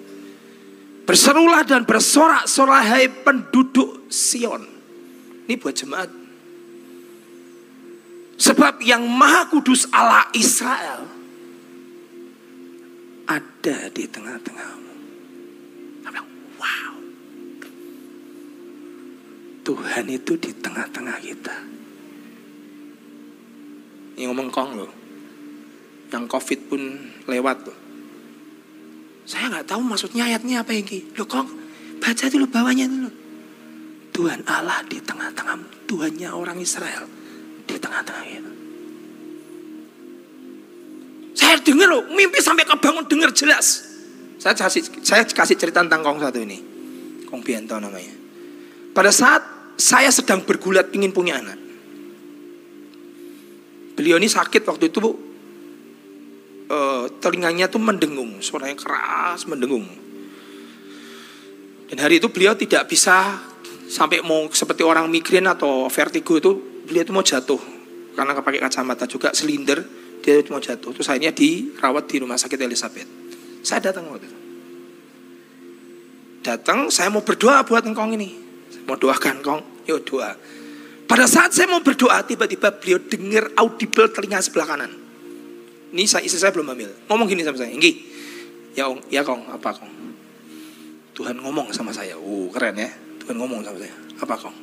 Berserulah dan bersorak-sorak hai penduduk Sion. Ini buat jemaat. Sebab yang maha kudus Allah Israel ada di tengah-tengahmu. Wow. Tuhan itu di tengah-tengah kita. Ini ngomong kong loh. Yang covid pun lewat loh. Saya nggak tahu maksudnya ayatnya apa yang Lo kong, baca dulu bawahnya dulu. Tuhan Allah di tengah-tengah. Tuhannya orang Israel di tengah-tengah. Saya dengar loh, mimpi sampai kebangun dengar jelas. Saya kasih, saya kasih cerita tentang kong satu ini. Kong Bianto namanya. Pada saat saya sedang bergulat ingin punya anak. Beliau ini sakit waktu itu bu, uh, telinganya tuh mendengung, suaranya keras mendengung. Dan hari itu beliau tidak bisa sampai mau seperti orang migrain atau vertigo itu beliau itu mau jatuh. Karena pakai kacamata juga silinder dia itu mau jatuh. Terus akhirnya dirawat di rumah sakit Elizabeth. Saya datang waktu itu. Datang saya mau berdoa buat engkong ini. Mau doakan kong yuk doa. Pada saat saya mau berdoa tiba-tiba beliau dengar audible telinga sebelah kanan ini saya istri saya belum hamil. Ngomong gini sama saya Enggi ya ya kong. Apa kong? Tuhan ngomong sama saya. Uh keren ya. Tuhan ngomong sama saya. Apa kong?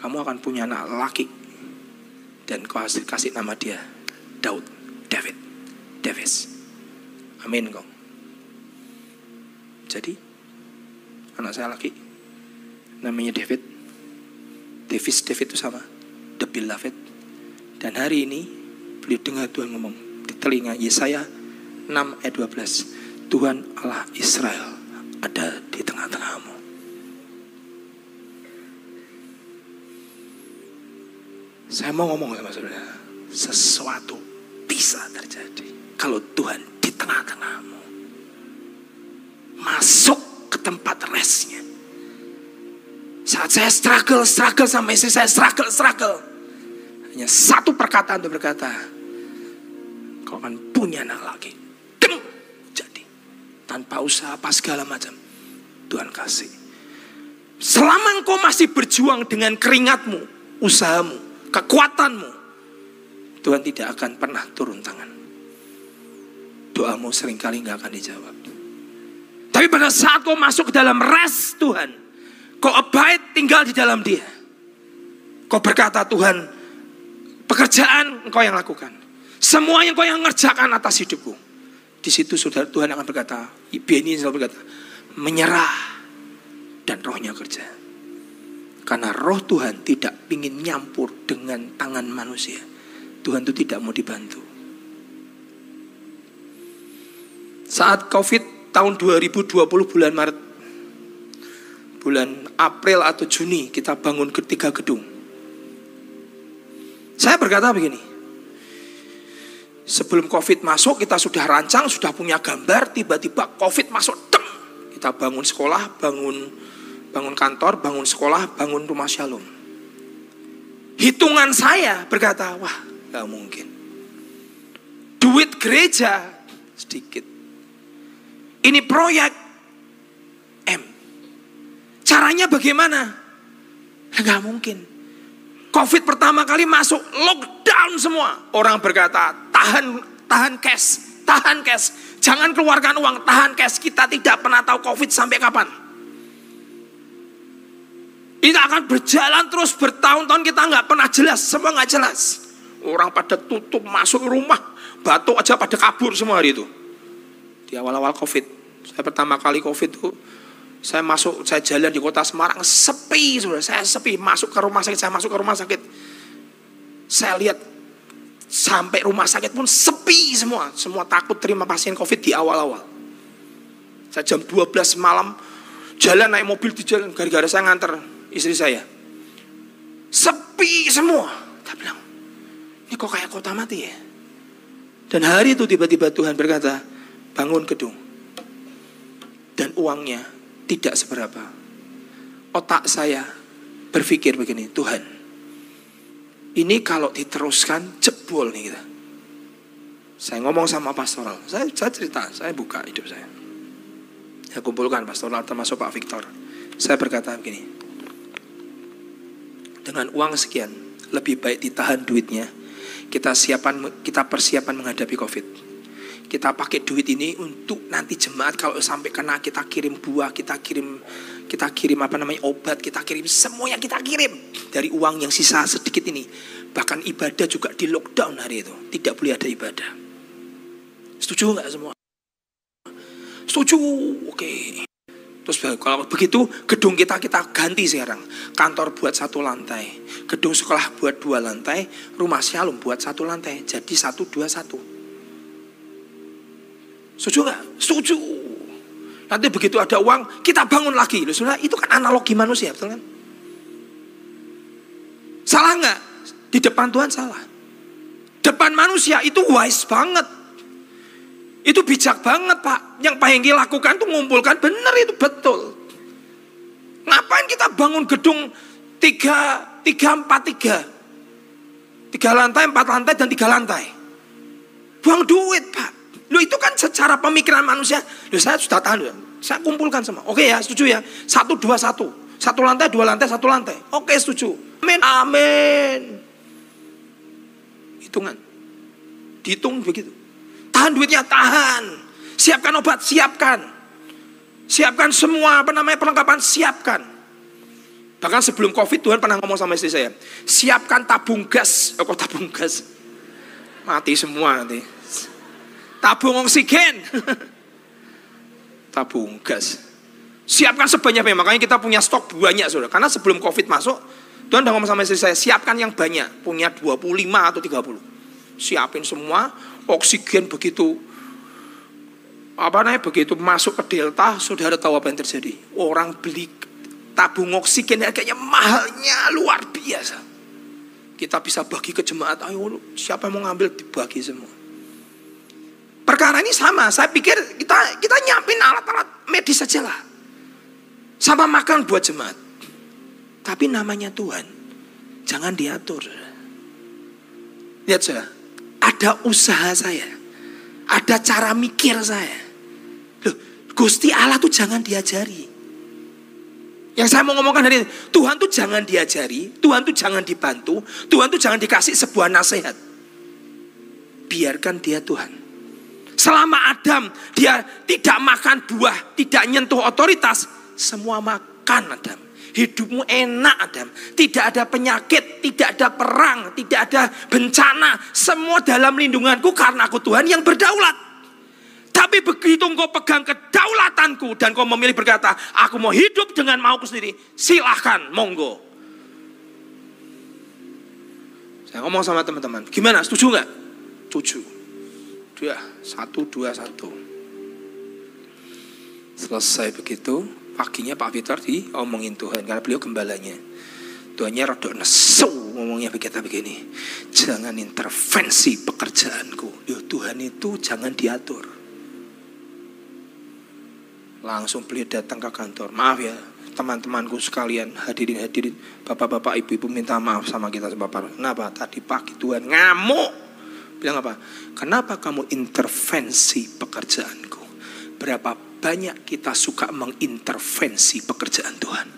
Kamu akan punya anak laki dan kau kasih, kasih nama dia Daud David Davis. Amin kong. Jadi anak saya laki namanya David. Davis David itu sama. The Beloved. Dan hari ini beliau dengar Tuhan ngomong di telinga Yesaya 6 ayat 12. Tuhan Allah Israel ada di tengah-tengahmu. Saya mau ngomong sama saudara, sesuatu bisa terjadi kalau Tuhan di tengah-tengahmu. Masuk ke tempat resnya. Saat saya struggle, struggle sama istri saya, struggle, struggle. Hanya satu perkataan untuk berkata, akan punya anak lagi. Dem, jadi. Tanpa usaha apa segala macam. Tuhan kasih. Selama engkau masih berjuang dengan keringatmu, usahamu, kekuatanmu, Tuhan tidak akan pernah turun tangan. Doamu sering kali nggak akan dijawab. Tapi pada saat kau masuk ke dalam rest Tuhan, Kau abide tinggal di dalam dia. Kau berkata Tuhan, pekerjaan engkau yang lakukan. Semua yang kau yang ngerjakan atas hidupku. Di situ saudara Tuhan akan berkata, Beni selalu berkata, menyerah dan rohnya kerja. Karena roh Tuhan tidak ingin nyampur dengan tangan manusia. Tuhan itu tidak mau dibantu. Saat COVID tahun 2020 bulan Maret bulan April atau Juni kita bangun ketiga gedung. Saya berkata begini, sebelum COVID masuk kita sudah rancang, sudah punya gambar, tiba-tiba COVID masuk, dem. Kita bangun sekolah, bangun bangun kantor, bangun sekolah, bangun rumah shalom. Hitungan saya berkata, wah gak mungkin. Duit gereja sedikit. Ini proyek M Caranya bagaimana? Enggak mungkin. Covid pertama kali masuk lockdown semua. Orang berkata, tahan tahan cash, tahan cash. Jangan keluarkan uang, tahan cash. Kita tidak pernah tahu Covid sampai kapan. Itu akan berjalan terus bertahun-tahun kita nggak pernah jelas, semua nggak jelas. Orang pada tutup masuk rumah, batuk aja pada kabur semua hari itu. Di awal-awal Covid, saya pertama kali Covid itu saya masuk, saya jalan di kota Semarang, sepi sudah, saya sepi. Masuk ke rumah sakit, saya masuk ke rumah sakit. Saya lihat sampai rumah sakit pun sepi semua. Semua takut terima pasien COVID di awal-awal. Saya jam 12 malam, jalan naik mobil di jalan, gara-gara saya nganter istri saya. Sepi semua. Saya bilang, ini kok kayak kota mati ya? Dan hari itu tiba-tiba Tuhan berkata, bangun gedung. Dan uangnya tidak seberapa. Otak saya berpikir begini, Tuhan, ini kalau diteruskan jebol nih kita. Saya ngomong sama pastoral, saya, saya cerita, saya buka hidup saya. Saya kumpulkan pastoral termasuk Pak Victor. Saya berkata begini, dengan uang sekian, lebih baik ditahan duitnya, kita siapan kita persiapan menghadapi Covid kita pakai duit ini untuk nanti jemaat kalau sampai kena kita kirim buah, kita kirim kita kirim apa namanya obat, kita kirim semua yang kita kirim dari uang yang sisa sedikit ini. Bahkan ibadah juga di lockdown hari itu, tidak boleh ada ibadah. Setuju nggak semua? Setuju, oke. Terus kalau begitu gedung kita kita ganti sekarang. Kantor buat satu lantai, gedung sekolah buat dua lantai, rumah shalom buat satu lantai. Jadi satu dua satu. Setuju nggak? Setuju. Nanti begitu ada uang, kita bangun lagi. Loh, saudara, itu kan analogi manusia, betul kan? Salah nggak? Di depan Tuhan salah. Depan manusia itu wise banget. Itu bijak banget pak. Yang Pak Hengki lakukan tuh ngumpulkan benar itu betul. Ngapain kita bangun gedung tiga, tiga, empat, tiga. Tiga lantai, empat lantai, dan tiga lantai. Buang duit pak. Lu itu kan secara pemikiran manusia. Lu saya sudah tahu. Saya kumpulkan semua. Oke ya, setuju ya. Satu, dua, satu. Satu lantai, dua lantai, satu lantai. Oke, setuju. Amin. Amin. Hitungan. Dihitung begitu. Tahan duitnya, tahan. Siapkan obat, siapkan. Siapkan semua apa namanya perlengkapan, siapkan. Bahkan sebelum COVID Tuhan pernah ngomong sama istri saya, siapkan tabung gas. Oh, kok tabung gas? Mati semua nanti tabung oksigen, tabung gas. Siapkan sebanyak banyak, makanya kita punya stok banyak sudah. Karena sebelum COVID masuk, Tuhan udah ngomong sama istri saya, siapkan yang banyak, punya 25 atau 30. Siapin semua, oksigen begitu apa namanya begitu masuk ke delta saudara tahu apa yang terjadi? Orang beli tabung oksigen harganya mahalnya luar biasa. Kita bisa bagi ke jemaat. Ayo siapa yang mau ngambil? Dibagi semua Perkara ini sama, saya pikir kita kita nyiapin alat-alat medis saja lah. Sama makan buat jemaat. Tapi namanya Tuhan, jangan diatur. Lihat saja, ada usaha saya. Ada cara mikir saya. Loh, Gusti Allah tuh jangan diajari. Yang saya mau ngomongkan hari ini, Tuhan tuh jangan diajari, Tuhan tuh jangan dibantu, Tuhan tuh jangan dikasih sebuah nasihat. Biarkan dia Tuhan. Selama Adam dia tidak makan buah, tidak nyentuh otoritas, semua makan Adam. Hidupmu enak Adam. Tidak ada penyakit, tidak ada perang, tidak ada bencana. Semua dalam lindunganku karena aku Tuhan yang berdaulat. Tapi begitu engkau pegang kedaulatanku dan kau memilih berkata, aku mau hidup dengan mauku sendiri, silahkan, monggo. Saya ngomong sama teman-teman, gimana, setuju nggak? Setuju dua, satu, dua, satu. Selesai begitu, paginya Pak Victor diomongin Tuhan karena beliau gembalanya. Tuhannya rada nesu ngomongnya begitu begini. Jangan intervensi pekerjaanku. Yo Tuhan itu jangan diatur. Langsung beliau datang ke kantor. Maaf ya teman-temanku sekalian hadirin hadirin bapak-bapak ibu-ibu minta maaf sama kita sebab kenapa tadi pagi Tuhan ngamuk bilang apa? Kenapa kamu intervensi pekerjaanku? Berapa banyak kita suka mengintervensi pekerjaan Tuhan.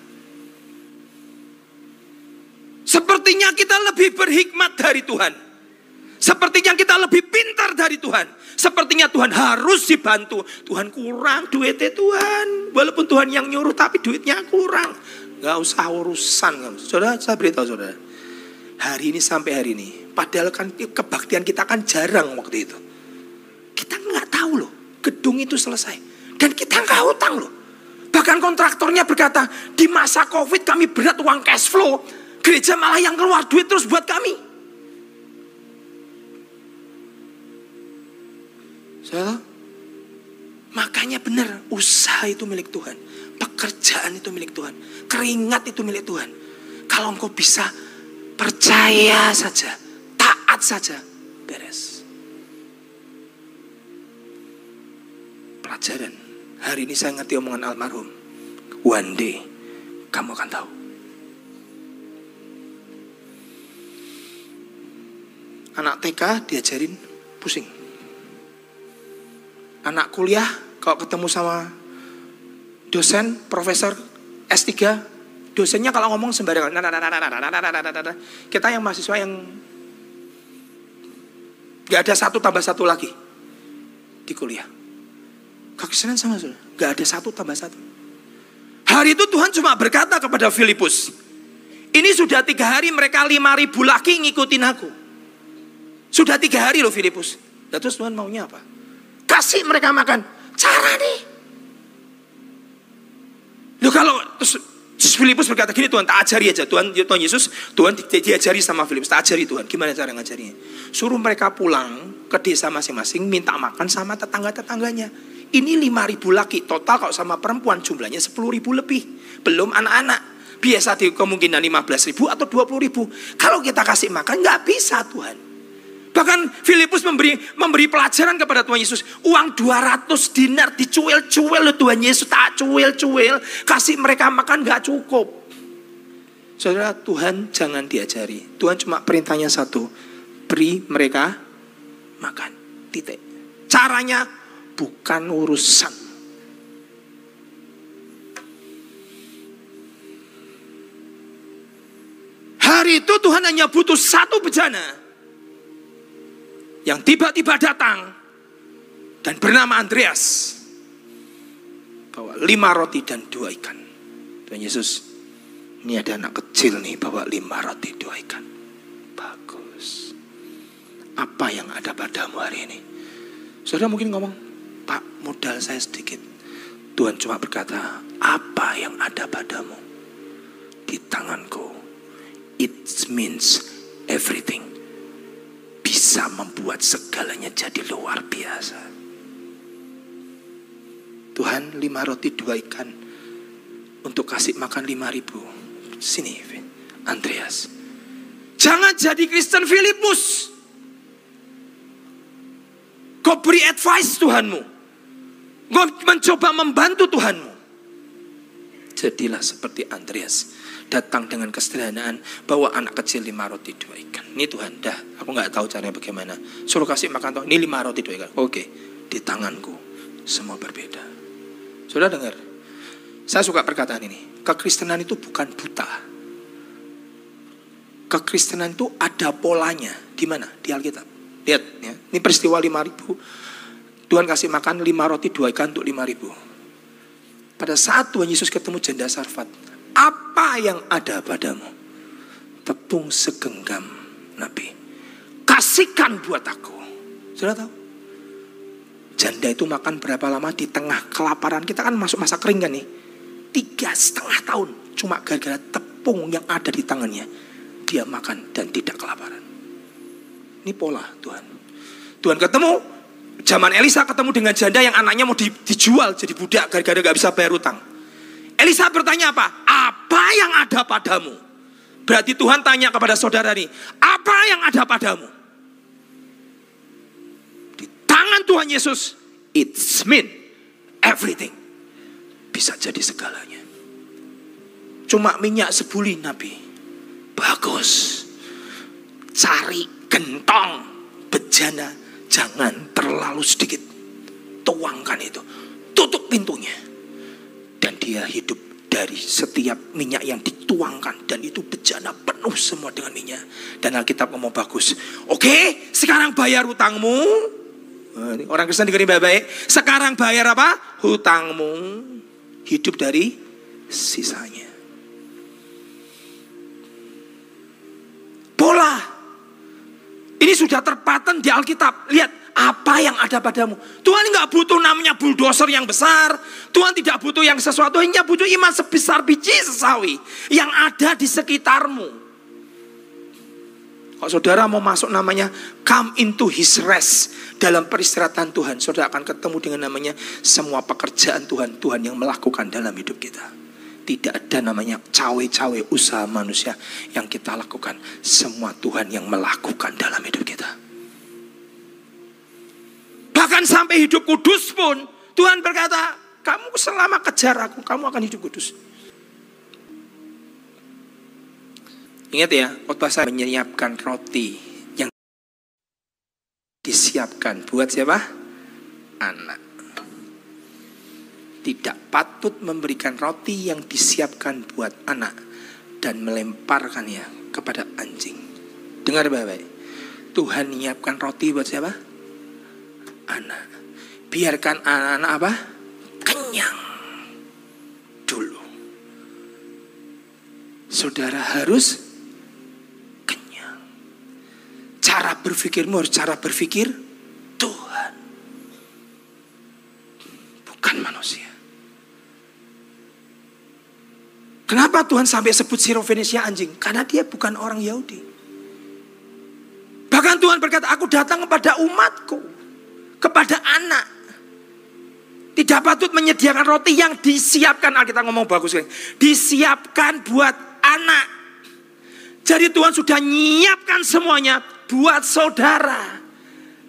Sepertinya kita lebih berhikmat dari Tuhan. Sepertinya kita lebih pintar dari Tuhan. Sepertinya Tuhan harus dibantu. Tuhan kurang duitnya Tuhan. Walaupun Tuhan yang nyuruh tapi duitnya kurang. Gak usah urusan. Saudara, saya beritahu saudara. Hari ini sampai hari ini. Padahal kan kebaktian kita kan jarang waktu itu. Kita nggak tahu loh. Gedung itu selesai. Dan kita nggak hutang loh. Bahkan kontraktornya berkata, di masa covid kami berat uang cash flow. Gereja malah yang keluar duit terus buat kami. Saya Makanya benar, usaha itu milik Tuhan. Pekerjaan itu milik Tuhan. Keringat itu milik Tuhan. Kalau engkau bisa percaya saja, taat saja, beres. Pelajaran. Hari ini saya ngerti omongan almarhum. One day, kamu akan tahu. Anak TK diajarin pusing. Anak kuliah kalau ketemu sama dosen, profesor S3, dosennya kalau ngomong sembarangan. Kita yang mahasiswa yang gak ada satu tambah satu lagi di kuliah. Kekristenan sama saudara, gak ada satu tambah satu. Hari itu Tuhan cuma berkata kepada Filipus, ini sudah tiga hari mereka lima ribu lagi ngikutin aku. Sudah tiga hari loh Filipus. Nah, terus Tuhan maunya apa? Kasih mereka makan. Cara nih. Loh kalau Filipus berkata gini Tuhan tak ajari aja. Tuhan Tuhan Yesus Tuhan di, diajari sama Filipus. Tak ajari Tuhan. Gimana cara ngajarinya? Suruh mereka pulang ke desa masing-masing minta makan sama tetangga-tetangganya. Ini lima ribu laki total kalau sama perempuan jumlahnya sepuluh ribu lebih. Belum anak-anak. Biasa di kemungkinan lima belas ribu atau dua puluh ribu. Kalau kita kasih makan nggak bisa Tuhan Bahkan Filipus memberi memberi pelajaran kepada Tuhan Yesus. Uang 200 dinar dicuil-cuil loh Tuhan Yesus. Tak cuil-cuil. Kasih mereka makan gak cukup. Saudara Tuhan jangan diajari. Tuhan cuma perintahnya satu. Beri mereka makan. Titik. Caranya bukan urusan. Hari itu Tuhan hanya butuh satu bejana yang tiba-tiba datang dan bernama Andreas bawa lima roti dan dua ikan. Tuhan Yesus, ini ada anak kecil nih bawa lima roti dua ikan. Bagus. Apa yang ada padamu hari ini? Saudara mungkin ngomong, Pak modal saya sedikit. Tuhan cuma berkata, apa yang ada padamu? Di tanganku. It means everything bisa membuat segalanya jadi luar biasa. Tuhan lima roti dua ikan untuk kasih makan lima ribu. Sini Andreas. Jangan jadi Kristen Filipus. Kau beri advice Tuhanmu. Kau mencoba membantu Tuhanmu. Jadilah seperti Andreas datang dengan kesederhanaan bawa anak kecil lima roti dua ikan. Ini Tuhan dah. Aku nggak tahu caranya bagaimana. Suruh kasih makan Tuhan ini lima roti dua ikan. Oke di tanganku. Semua berbeda. Sudah dengar? Saya suka perkataan ini. Kekristenan itu bukan buta. Kekristenan itu ada polanya. Di mana? Di Alkitab. Lihat ya. Ini peristiwa lima ribu. Tuhan kasih makan lima roti dua ikan untuk lima ribu. Pada saat Tuhan Yesus ketemu janda Sarfat apa yang ada padamu? Tepung segenggam Nabi. Kasihkan buat aku. Sudah tahu? Janda itu makan berapa lama di tengah kelaparan. Kita kan masuk masa kering kan nih. Tiga setengah tahun. Cuma gara-gara tepung yang ada di tangannya. Dia makan dan tidak kelaparan. Ini pola Tuhan. Tuhan ketemu. Zaman Elisa ketemu dengan janda yang anaknya mau dijual jadi budak gara-gara gak bisa bayar utang. Elisa bertanya apa? Apa yang ada padamu? Berarti Tuhan tanya kepada saudara ini, apa yang ada padamu? Di tangan Tuhan Yesus, it's mean everything. Bisa jadi segalanya. Cuma minyak sebuli Nabi. Bagus. Cari gentong bejana. Jangan terlalu sedikit. Tuangkan itu. tutup pintunya. Dia hidup dari setiap minyak yang dituangkan. Dan itu bejana penuh semua dengan minyak. Dan Alkitab ngomong bagus. Oke sekarang bayar hutangmu. Orang Kristen dengerin baik-baik. Sekarang bayar apa? Hutangmu. Hidup dari sisanya. Bola. Ini sudah terpaten di Alkitab. Lihat apa yang ada padamu. Tuhan nggak butuh namanya bulldozer yang besar. Tuhan tidak butuh yang sesuatu. Hanya butuh iman sebesar biji sesawi. Yang ada di sekitarmu. Kalau saudara mau masuk namanya come into his rest. Dalam peristirahatan Tuhan. Saudara akan ketemu dengan namanya semua pekerjaan Tuhan. Tuhan yang melakukan dalam hidup kita. Tidak ada namanya cawe-cawe usaha manusia yang kita lakukan. Semua Tuhan yang melakukan dalam hidup kita. Bahkan sampai hidup kudus pun Tuhan berkata, kamu selama kejar aku, kamu akan hidup kudus. Ingat ya, khotbah saya menyiapkan roti yang disiapkan buat siapa? Anak. Tidak patut memberikan roti yang disiapkan buat anak dan melemparkannya kepada anjing. Dengar baik-baik. Tuhan menyiapkan roti buat siapa? Anak. Biarkan anak-anak apa? Kenyang dulu. Saudara harus kenyang. Cara berpikirmu harus cara berpikir Tuhan. Bukan manusia. Kenapa Tuhan sampai sebut Siro Venesia anjing? Karena dia bukan orang Yahudi. Bahkan Tuhan berkata, aku datang kepada umatku kepada anak. Tidak patut menyediakan roti yang disiapkan, kita ngomong bagus. Disiapkan buat anak. Jadi Tuhan sudah nyiapkan semuanya buat saudara.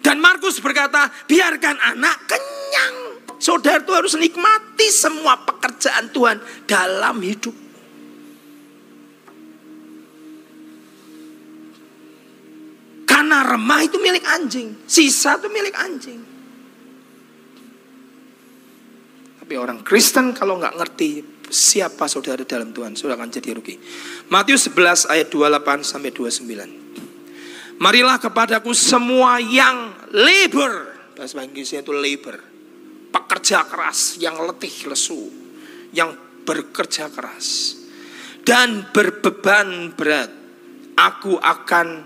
Dan Markus berkata, biarkan anak kenyang. Saudara itu harus nikmati semua pekerjaan Tuhan dalam hidup. Karena remah itu milik anjing, sisa itu milik anjing. Tapi orang Kristen kalau nggak ngerti siapa saudara dalam Tuhan, saudara akan jadi rugi. Matius 11 ayat 28 sampai 29. Marilah kepadaku semua yang labor, bahasa Inggrisnya itu labor, pekerja keras, yang letih lesu, yang bekerja keras dan berbeban berat. Aku akan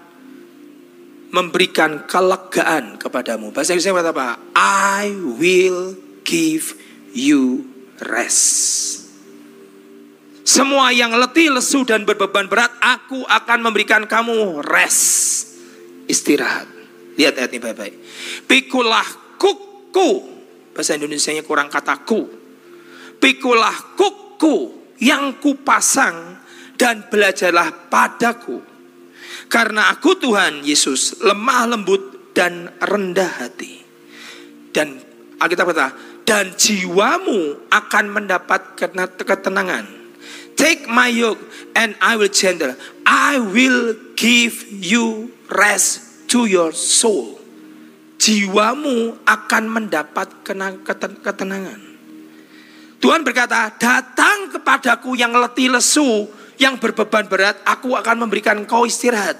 memberikan kelegaan kepadamu. Bahasa Inggrisnya apa? I will give you rest. Semua yang letih, lesu, dan berbeban berat, aku akan memberikan kamu rest. Istirahat. Lihat ayat ini baik-baik. Pikulah kuku. Bahasa Indonesia kurang kata ku. Pikulah kuku yang kupasang dan belajarlah padaku. Karena aku Tuhan Yesus lemah lembut dan rendah hati. Dan Alkitab kata, dan jiwamu akan mendapat ketenangan. Take my yoke and I will gentle. I will give you rest to your soul. Jiwamu akan mendapat ketenangan. Tuhan berkata, datang kepadaku yang letih lesu, yang berbeban berat, aku akan memberikan kau istirahat.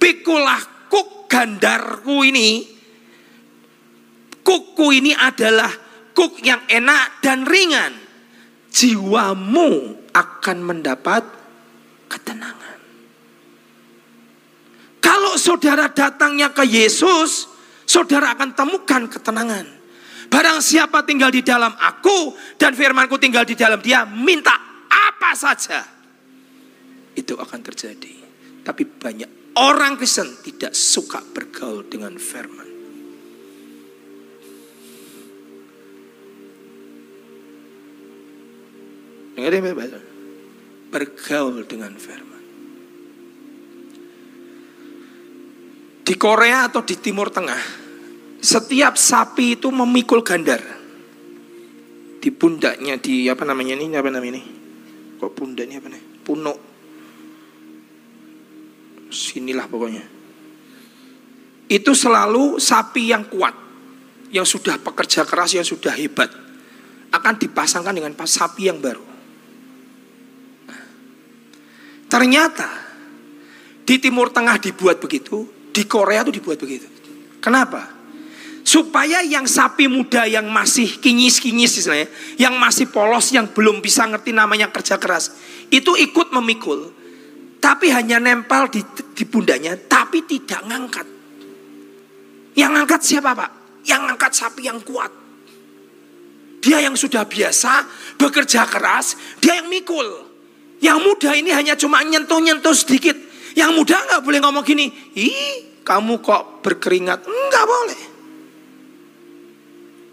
Pikulah kuk gandarku ini, kuku ini adalah kuk yang enak dan ringan, jiwamu akan mendapat ketenangan. Kalau saudara datangnya ke Yesus, saudara akan temukan ketenangan. Barang siapa tinggal di dalam aku dan firmanku tinggal di dalam dia, minta apa saja. Itu akan terjadi. Tapi banyak orang Kristen tidak suka bergaul dengan firman. Dengar baik Bergaul dengan firman. Di Korea atau di Timur Tengah, setiap sapi itu memikul gandar. Di pundaknya, di apa namanya ini, apa namanya ini? Kok pundaknya apa nih? Punuk. Sinilah pokoknya. Itu selalu sapi yang kuat, yang sudah pekerja keras, yang sudah hebat akan dipasangkan dengan sapi yang baru. Ternyata di Timur Tengah dibuat begitu, di Korea itu dibuat begitu. Kenapa? Supaya yang sapi muda yang masih kinyis-kinyis yang masih polos, yang belum bisa ngerti namanya kerja keras, itu ikut memikul. Tapi hanya nempel di, di pundanya, tapi tidak ngangkat. Yang ngangkat siapa pak? Yang ngangkat sapi yang kuat. Dia yang sudah biasa bekerja keras, dia yang mikul. Yang muda ini hanya cuma nyentuh-nyentuh sedikit. Yang muda nggak boleh ngomong gini, ih kamu kok berkeringat? Enggak boleh.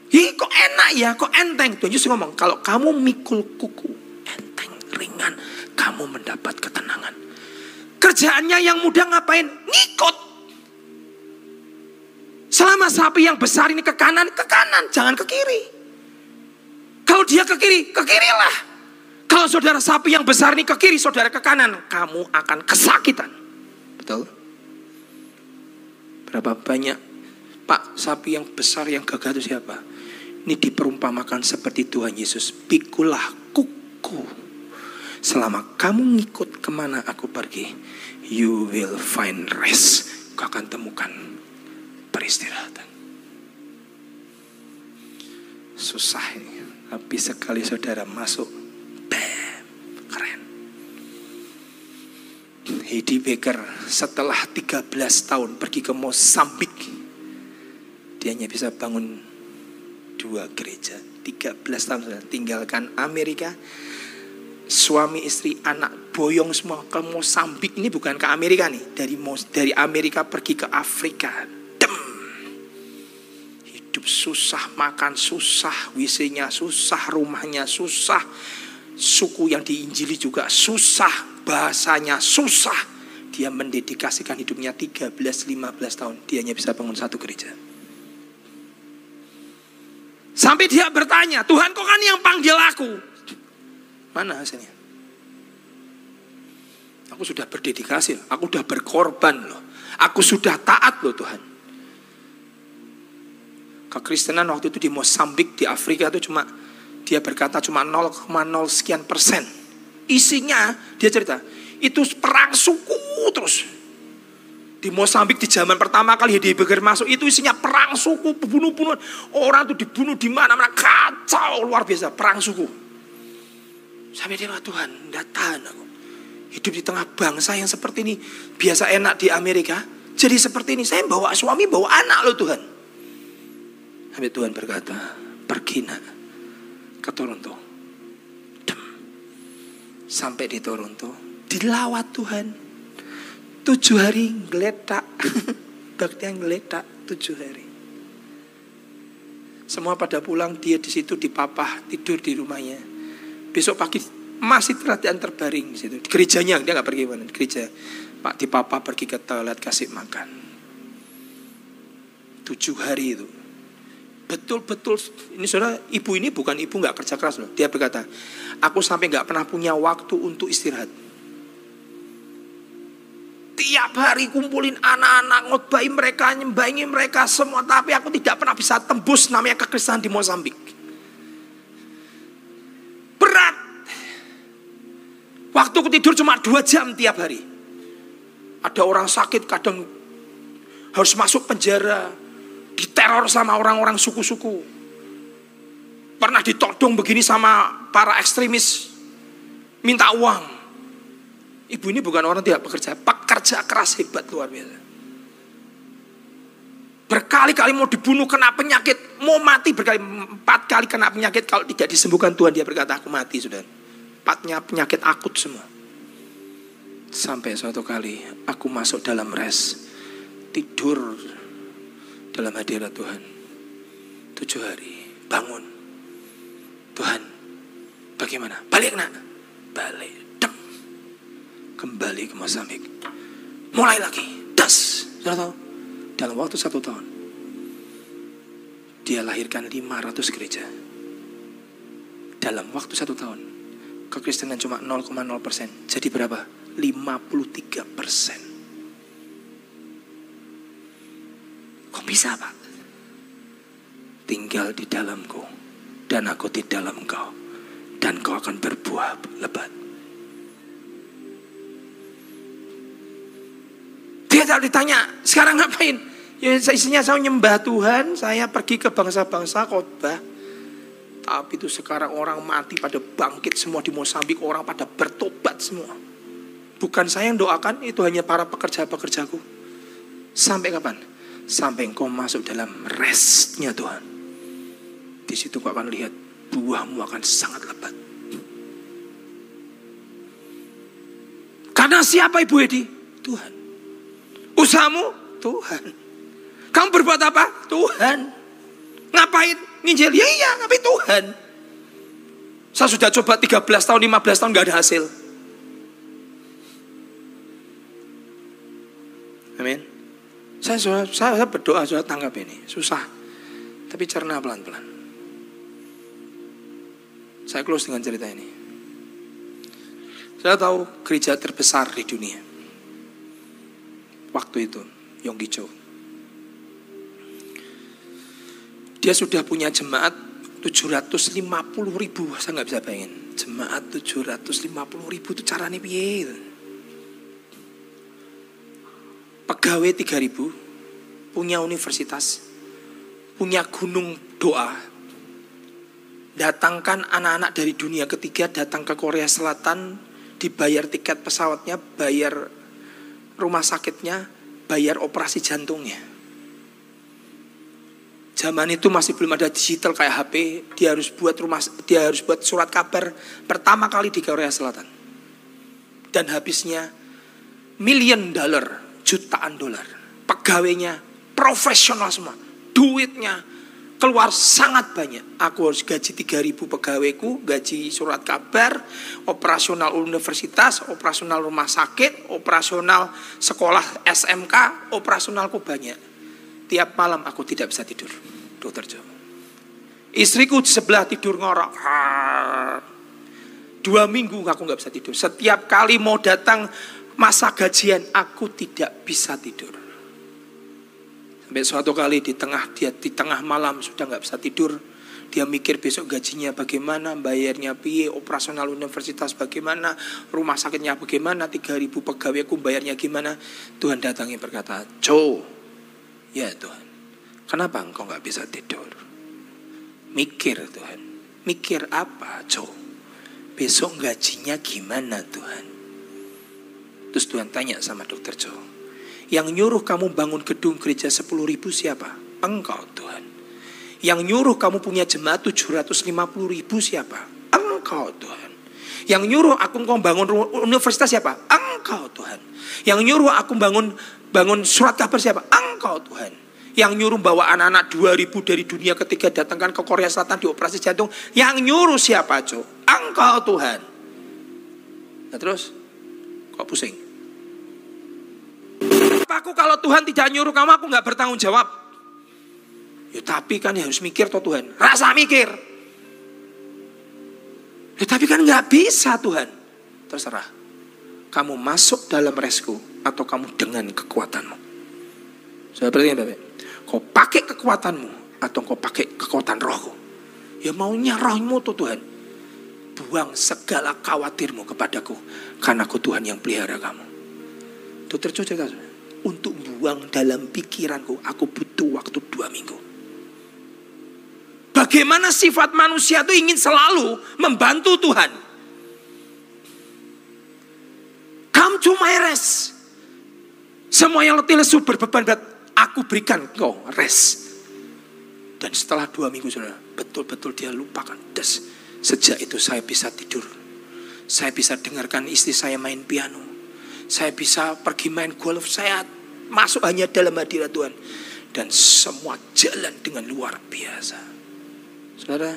Hi, kok enak ya, kok enteng. Tuhan Yesus ngomong, kalau kamu mikul kuku, enteng, ringan, kamu mendapat ketenangan. Kerjaannya yang mudah ngapain? Ngikut. Selama sapi yang besar ini ke kanan, ke kanan, jangan ke kiri. Kalau dia ke kiri, ke kirilah. Kalau saudara sapi yang besar ini ke kiri, saudara ke kanan, kamu akan kesakitan. Betul? Berapa banyak Pak sapi yang besar yang gagah itu siapa? Ini diperumpamakan seperti Tuhan Yesus. Pikulah kuku. Selama kamu ngikut ke mana aku pergi. You will find rest. Kau akan temukan peristirahatan. Susah ini. Tapi sekali saudara masuk. Bam. Keren. Heidi Baker setelah 13 tahun pergi ke Mosambik. Dia hanya bisa bangun dua gereja. 13 tahun sudah tinggalkan Amerika. Suami istri anak boyong semua ke Mosambik ini bukan ke Amerika nih. Dari dari Amerika pergi ke Afrika. Dem. Hidup susah, makan susah, WC-nya susah, rumahnya susah. Suku yang diinjili juga susah, bahasanya susah. Dia mendedikasikan hidupnya 13-15 tahun. Dia hanya bisa bangun satu gereja. Sampai dia bertanya, Tuhan kok kan yang panggil aku? Mana hasilnya? Aku sudah berdedikasi, aku sudah berkorban loh. Aku sudah taat loh Tuhan. Kekristenan waktu itu di Mosambik, di Afrika itu cuma dia berkata cuma 0,0 sekian persen. Isinya dia cerita, itu perang suku terus di Mosambik di zaman pertama kali Heidegger masuk itu isinya perang suku, bunuh-bunuhan. Orang itu dibunuh di mana-mana kacau luar biasa perang suku. Sampai dia Tuhan, tidak tahan aku. Hidup di tengah bangsa yang seperti ini biasa enak di Amerika. Jadi seperti ini, saya bawa suami, bawa anak loh Tuhan. Sampai Tuhan berkata, pergi nak ke Toronto. Dem. Sampai di Toronto, dilawat Tuhan Tujuh hari geletak. Bakti yang geletak tujuh hari. Semua pada pulang, dia di situ di papa tidur di rumahnya. Besok pagi masih terhadap terbaring di situ. Di gerejanya dia nggak pergi mana, di gereja. Pak di papa pergi ke toilet kasih makan. Tujuh hari itu. Betul-betul ini saudara ibu ini bukan ibu nggak kerja keras loh. Dia berkata, aku sampai nggak pernah punya waktu untuk istirahat tiap hari kumpulin anak-anak, ngotbahi mereka, nyembahingi mereka semua. Tapi aku tidak pernah bisa tembus namanya kekristenan di Mozambik. Berat. Waktu aku tidur cuma dua jam tiap hari. Ada orang sakit kadang harus masuk penjara. Diteror sama orang-orang suku-suku. Pernah ditodong begini sama para ekstremis. Minta uang Ibu ini bukan orang tidak bekerja, pekerja keras hebat luar biasa. Berkali-kali mau dibunuh kena penyakit, mau mati berkali empat kali kena penyakit kalau tidak disembuhkan Tuhan dia berkata aku mati sudah. Empatnya penyakit akut semua. Sampai suatu kali aku masuk dalam res tidur dalam hadirat Tuhan tujuh hari bangun Tuhan bagaimana balik nak balik kembali ke Mozambik. Mulai lagi, das. Sudah tahu? Dalam waktu satu tahun, dia lahirkan 500 gereja. Dalam waktu satu tahun, kekristenan cuma 0,0 persen. Jadi berapa? 53 persen. Kok bisa Pak? Tinggal di dalamku dan aku di dalam engkau dan kau akan berbuah lebat. Dia tak ditanya, sekarang ngapain? Ya isinya saya nyembah Tuhan, saya pergi ke bangsa-bangsa khotbah. Tapi itu sekarang orang mati pada bangkit semua di Mosambik, orang pada bertobat semua. Bukan saya yang doakan, itu hanya para pekerja-pekerjaku. Sampai kapan? Sampai engkau masuk dalam restnya Tuhan. Di situ kau akan lihat buahmu akan sangat lebat. Karena siapa Ibu Edi? Tuhan. Usahamu? Tuhan. Kamu berbuat apa? Tuhan. Ngapain? Nginjil? Ya iya, tapi Tuhan. Saya sudah coba 13 tahun, 15 tahun gak ada hasil. Amin. Saya, saya, saya berdoa, sudah tanggap ini. Susah. Tapi cerna pelan-pelan. Saya close dengan cerita ini. Saya tahu gereja terbesar di dunia. Waktu itu, Yonggi Dia sudah punya jemaat 750 ribu, saya nggak bisa bayangin. Jemaat 750 ribu itu caranya piye? Pegawai 3 ribu, punya universitas, punya gunung doa, datangkan anak-anak dari dunia ketiga datang ke Korea Selatan dibayar tiket pesawatnya, bayar rumah sakitnya, bayar operasi jantungnya. Zaman itu masih belum ada digital kayak HP, dia harus buat rumah dia harus buat surat kabar pertama kali di Korea Selatan. Dan habisnya million dollar, jutaan dolar. Pegawainya profesional semua, duitnya keluar sangat banyak. Aku harus gaji 3000 pegawaiku, gaji surat kabar, operasional universitas, operasional rumah sakit, operasional sekolah SMK, operasionalku banyak. Tiap malam aku tidak bisa tidur, dokter Jo. Istriku di sebelah tidur ngorok. Dua minggu aku nggak bisa tidur. Setiap kali mau datang masa gajian, aku tidak bisa tidur. Sampai suatu kali di tengah dia di tengah malam sudah nggak bisa tidur. Dia mikir besok gajinya bagaimana, bayarnya piye, operasional universitas bagaimana, rumah sakitnya bagaimana, 3000 pegawai aku bayarnya gimana. Tuhan datangi berkata, "Co, ya Tuhan, kenapa engkau nggak bisa tidur?" Mikir Tuhan, mikir apa, Co? Besok gajinya gimana Tuhan? Terus Tuhan tanya sama dokter Joe, yang nyuruh kamu bangun gedung gereja 10 ribu siapa? Engkau Tuhan. Yang nyuruh kamu punya jemaat 750 ribu siapa? Engkau Tuhan. Yang nyuruh aku kau bangun universitas siapa? Engkau Tuhan. Yang nyuruh aku bangun bangun surat kabar siapa? Engkau Tuhan. Yang nyuruh bawa anak-anak 2000 dari dunia ketiga datangkan ke Korea Selatan di operasi jantung. Yang nyuruh siapa, Jo? Engkau Tuhan. Nah terus, kok pusing? aku kalau Tuhan tidak nyuruh kamu aku nggak bertanggung jawab. Ya tapi kan ya harus mikir toh Tuhan. Rasa mikir. Ya tapi kan nggak bisa Tuhan. Terserah. Kamu masuk dalam resku atau kamu dengan kekuatanmu. Saya berarti Bapak. Kau pakai kekuatanmu atau kau pakai kekuatan rohku. Ya maunya rohmu tuh Tuhan. Buang segala khawatirmu kepadaku. Karena aku Tuhan yang pelihara kamu. Itu tercerita untuk buang dalam pikiranku. Aku butuh waktu dua minggu. Bagaimana sifat manusia itu ingin selalu membantu Tuhan. Come to my rest. Semua yang letih lesu berbeban berat, aku berikan kau rest. Dan setelah dua minggu sudah betul-betul dia lupakan. Das, sejak itu saya bisa tidur. Saya bisa dengarkan istri saya main piano saya bisa pergi main golf, saya masuk hanya dalam hadirat Tuhan. Dan semua jalan dengan luar biasa. Saudara,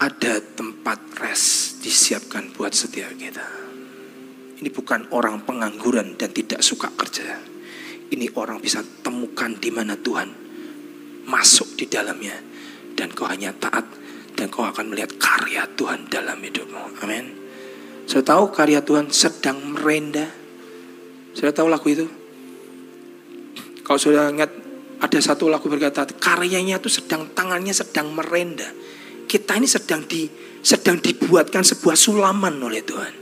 ada tempat rest disiapkan buat setiap kita. Ini bukan orang pengangguran dan tidak suka kerja. Ini orang bisa temukan di mana Tuhan masuk di dalamnya. Dan kau hanya taat dan kau akan melihat karya Tuhan dalam hidupmu. Amin. Saya tahu karya Tuhan sedang merendah. Saya tahu lagu itu. Kalau sudah ingat Ada satu lagu berkata, karyanya itu sedang tangannya sedang merendah. Kita ini sedang di sedang dibuatkan sebuah sulaman oleh Tuhan.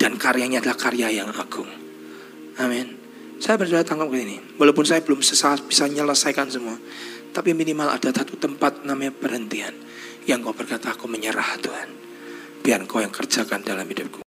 Dan karyanya adalah karya yang agung. Amin. Saya berdoa tangkap ini. Walaupun saya belum bisa menyelesaikan semua. Tapi minimal ada satu tempat namanya perhentian. Yang kau berkata, aku menyerah Tuhan. Biar kau yang kerjakan dalam hidupku.